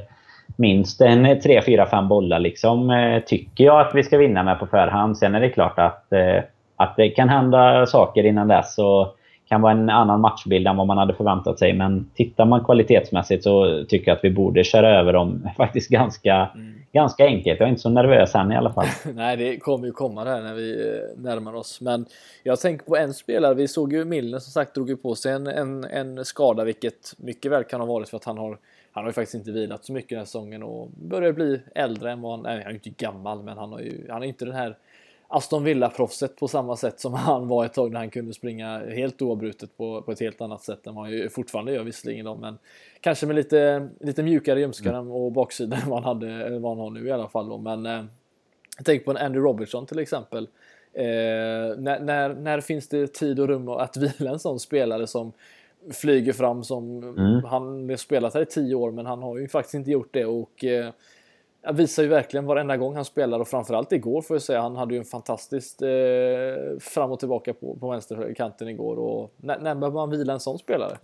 minst en 3, 4, 5 bollar liksom, eh, tycker jag att vi ska vinna med på förhand. Sen är det klart att, eh, att det kan hända saker innan dess. Och, kan vara en annan matchbild än vad man hade förväntat sig. Men tittar man kvalitetsmässigt så tycker jag att vi borde köra över dem faktiskt ganska, mm. ganska enkelt. Jag är inte så nervös än i alla fall. Nej, det kommer ju komma där när vi eh, närmar oss. Men jag tänker på en spelare. Vi såg ju Milner som sagt drog ju på sig en, en, en skada, vilket mycket väl kan ha varit för att han har han har ju faktiskt inte vilat så mycket den här säsongen och börjar bli äldre än vad han, nej han är ju inte gammal men han har ju, han är inte den här Aston Villa-proffset på samma sätt som han var ett tag när han kunde springa helt oavbrutet på, på ett helt annat sätt än vad han ju fortfarande gör visserligen då, men kanske med lite, lite mjukare ljumskar mm. och baksida än vad han, hade, vad han har nu i alla fall då. Men eh, tänk på en Andy Robertson till exempel. Eh, när, när, när, finns det tid och rum att vila en sån spelare som flyger fram som mm. han har spelat här i tio år men han har ju faktiskt inte gjort det och eh, han visar ju verkligen varenda gång han spelar och framförallt igår får jag säga. Han hade ju en fantastiskt eh, fram och tillbaka på, på vänsterkanten igår och när, när behöver man vila en sån spelare?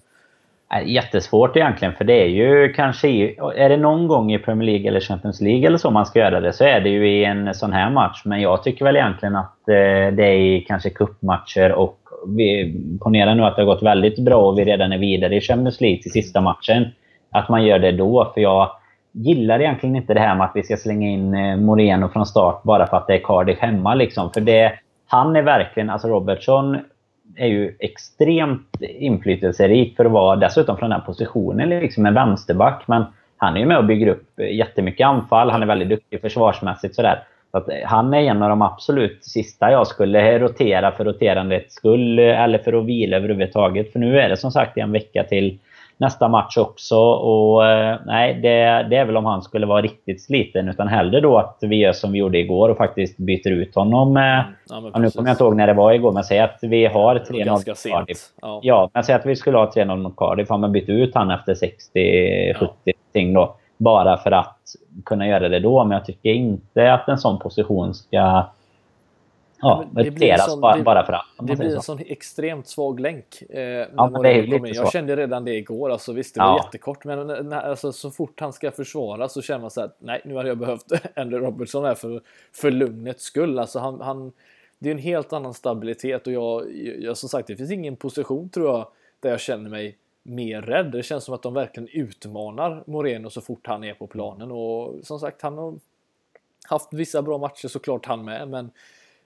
Jättesvårt egentligen, för det är ju kanske... Är det någon gång i Premier League eller Champions League eller så man ska göra det, så är det ju i en sån här match. Men jag tycker väl egentligen att eh, det är i kanske cupmatcher och... Vi, ponera nu att det har gått väldigt bra och vi redan är vidare i Champions League till sista matchen. Att man gör det då, för jag gillar egentligen inte det här med att vi ska slänga in eh, Moreno från start bara för att det är Cardiff hemma. Liksom. För det, han är verkligen... Alltså Robertson är ju extremt inflytelserik för att vara dessutom från den positionen, liksom en vänsterback. Men han är ju med och bygger upp eh, jättemycket anfall. Han är väldigt duktig försvarsmässigt. Sådär. Så att eh, han är en av de absolut sista jag skulle rotera för roterandets skull eller för att vila överhuvudtaget. För nu är det som sagt en vecka till nästa match också. Och eh, nej, det, det, är väl om han skulle vara riktigt sliten. Utan hellre då att vi gör som vi gjorde igår och faktiskt byter ut honom. Eh, mm. Ja, nu kommer jag inte ihåg när det var igår, men säg att vi har 3-0 Cardiff. Ja. ja, men säg att vi skulle ha 3-0 mot Cardiff. Har man bytt ut han efter 60-70 ja. ting då. Bara för att kunna göra det då. Men jag tycker inte att en sån position ska Ja, det blir sån, bara, bara för att. Det blir en sån extremt svag länk. Eh, ja, men det är lite jag kände redan det igår. Alltså, visst, det var ja. jättekort, men när, alltså, så fort han ska försvara så känner man så här, nej, nu hade jag behövt Andrew Robertson här för, för lugnets skull. Alltså, han, han, det är en helt annan stabilitet och jag, jag, som sagt, det finns ingen position tror jag där jag känner mig mer rädd. Det känns som att de verkligen utmanar Moreno så fort han är på planen och som sagt, han har haft vissa bra matcher såklart han med, men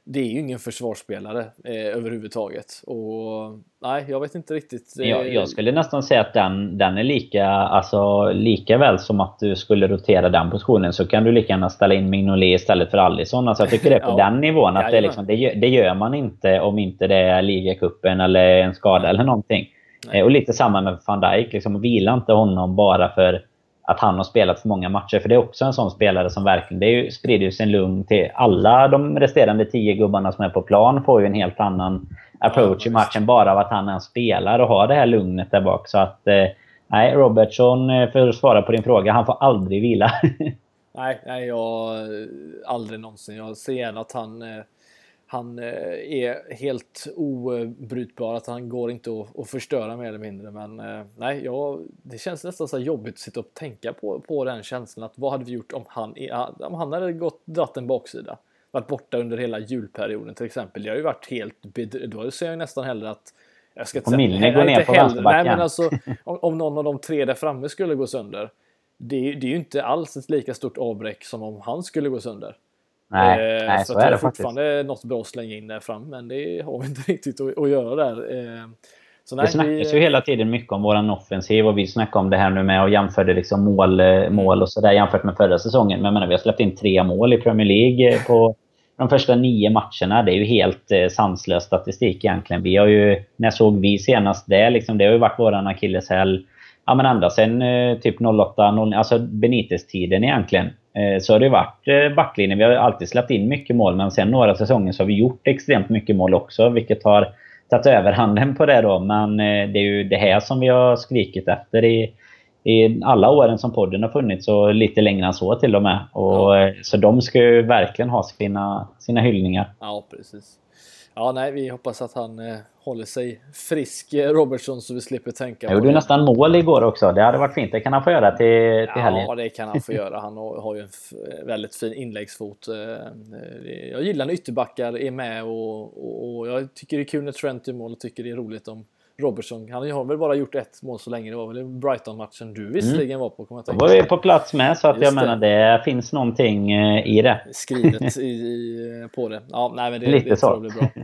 det är ju ingen försvarsspelare eh, överhuvudtaget. Och nej, jag vet inte riktigt. Eh... Jag, jag, skulle nästan säga att den, den är lika, alltså lika väl som att du skulle rotera den positionen så kan du lika gärna ställa in Mignolet istället för Allison. Alltså jag tycker det är på ja. den nivån. Att det, liksom, det, det, gör man inte om inte det är ligacupen eller en skada eller någonting. Eh, och lite samma med van Dijk. Liksom, vila inte honom bara för att han har spelat för många matcher. För det är också en sån spelare som verkligen det ju, sprider sin lugn till alla de resterande tio gubbarna som är på plan. Får ju en helt annan approach i matchen bara av att han är en spelare och har det här lugnet där bak. Så att eh, nej, Robertson, eh, för att svara på din fråga, han får aldrig vila. nej, nej, jag aldrig någonsin. Jag ser gärna att han eh, han eh, är helt obrytbar, att han går inte att, att förstöra mer eller mindre. Men eh, nej, ja, det känns nästan så jobbigt att sitta och tänka på, på den känslan att vad hade vi gjort om han, om han hade gått, dratt en baksida? Varit borta under hela julperioden till exempel. Det har ju varit helt Då ser jag nästan hellre att jag ska inte säga, Milne går ner på vänsterbacken. Nej, men alltså om, om, någon av de tre där framme skulle gå sönder. Det, det är ju inte alls ett lika stort avbräck som om han skulle gå sönder. Nej, eh, nej så, så är det fortfarande faktiskt. något bra att slänga in där fram, men det har vi inte riktigt att, att göra där. Eh, så nej, det snackas vi... ju hela tiden mycket om våran offensiv och vi snackar om det här nu med och jämförde liksom mål, eh, mål och sådär jämfört med förra säsongen. Men jag menar, vi har släppt in tre mål i Premier League på de första nio matcherna. Det är ju helt eh, sanslös statistik egentligen. Vi har ju, när såg vi senast det? Liksom, det har ju varit våran akilleshäl ja, men ända sen eh, typ 08, 0, alltså Benitez-tiden egentligen. Eh, så har det varit eh, backlinjen. Vi har alltid släppt in mycket mål, men sen några säsonger så har vi gjort extremt mycket mål också, vilket har tagit överhanden på det då. Men eh, det är ju det här som vi har skrikit efter i, i alla åren som podden har funnits och lite längre än så till och med. Och, ja. Så de ska ju verkligen ha sina, sina hyllningar. Ja, precis. Ja, nej, vi hoppas att han eh, håller sig frisk, eh, Robertson, så vi slipper tänka jag på gjorde det. nästan mål igår också. Det hade varit fint. Det kan han få göra till, till ja, helgen. Ja, det kan han få göra. Han har ju en väldigt fin inläggsfot. Eh, eh, jag gillar när ytterbackar är med och, och, och jag tycker det är kul när Trent gör mål och tycker det är roligt om Robertson, han har väl bara gjort ett mål så länge. Det var väl Brighton-matchen du visserligen mm. var på. Kommer jag var vi på plats med så att Just jag menar det finns någonting i det. Skrivet i, i, på det. Ja, nej men det, Lite det så. tror jag blir bra.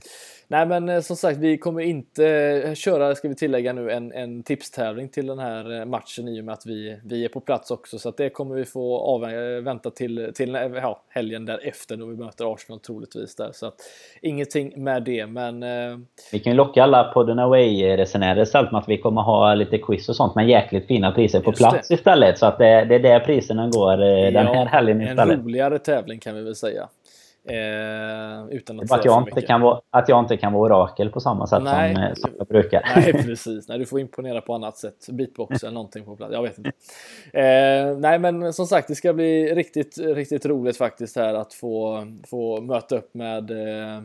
Nej men eh, som sagt, vi kommer inte eh, köra, ska vi tillägga nu, en, en tipstävling till den här eh, matchen i och med att vi, vi är på plats också. Så att det kommer vi få vänta till, till ja, helgen därefter då vi möter Arsenal troligtvis där. Så att ingenting med det, men... Vi kan ju locka alla podden away-resenärer istället med att vi kommer ha lite quiz och sånt med jäkligt fina priser på plats det. istället. Så att det, det är där priserna går den här helgen istället. En roligare tävling kan vi väl säga. Eh, utan att, att, jag inte kan vara, att jag inte kan vara orakel på samma sätt nej, som, eh, som jag brukar. Nej, precis. Nej, du får imponera på annat sätt. Beatbox eller någonting på plats. Jag vet inte. Eh, nej, men som sagt, det ska bli riktigt, riktigt roligt faktiskt här att få, få möta upp med eh,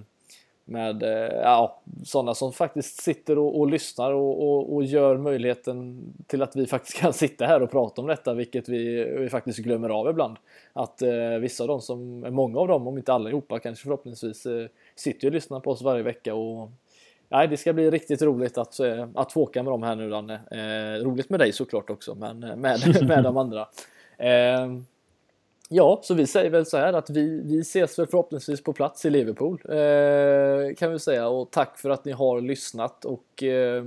med eh, ja, sådana som faktiskt sitter och, och lyssnar och, och, och, gör möjligheten till att vi faktiskt kan sitta här och prata om detta, vilket vi, vi faktiskt glömmer av ibland. Att eh, vissa av dem, som, många av dem, om inte allihopa kanske förhoppningsvis, eh, sitter och lyssnar på oss varje vecka och Nej, det ska bli riktigt roligt att, eh, att få åka med dem här nu Danne. Eh, roligt med dig såklart också, men eh, med, med de andra. Eh, Ja, så vi säger väl så här att vi, vi ses väl förhoppningsvis på plats i Liverpool eh, kan vi säga och tack för att ni har lyssnat och eh,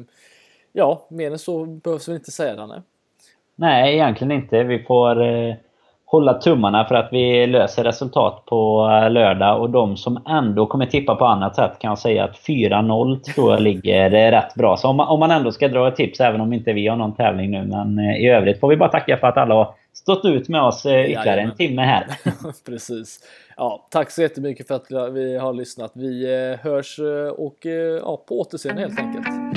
ja, mer än så behövs vi inte säga Danne. Nej, egentligen inte. Vi får eh, hålla tummarna för att vi löser resultat på eh, lördag och de som ändå kommer tippa på annat sätt kan jag säga att 4-0 tror jag ligger eh, rätt bra. Så om man, om man ändå ska dra ett tips, även om inte vi har någon tävling nu, men eh, i övrigt får vi bara tacka för att alla har stått ut med oss eh, ytterligare en timme här. Precis. Ja, tack så jättemycket för att vi har lyssnat. Vi hörs och ja, på återseende helt enkelt.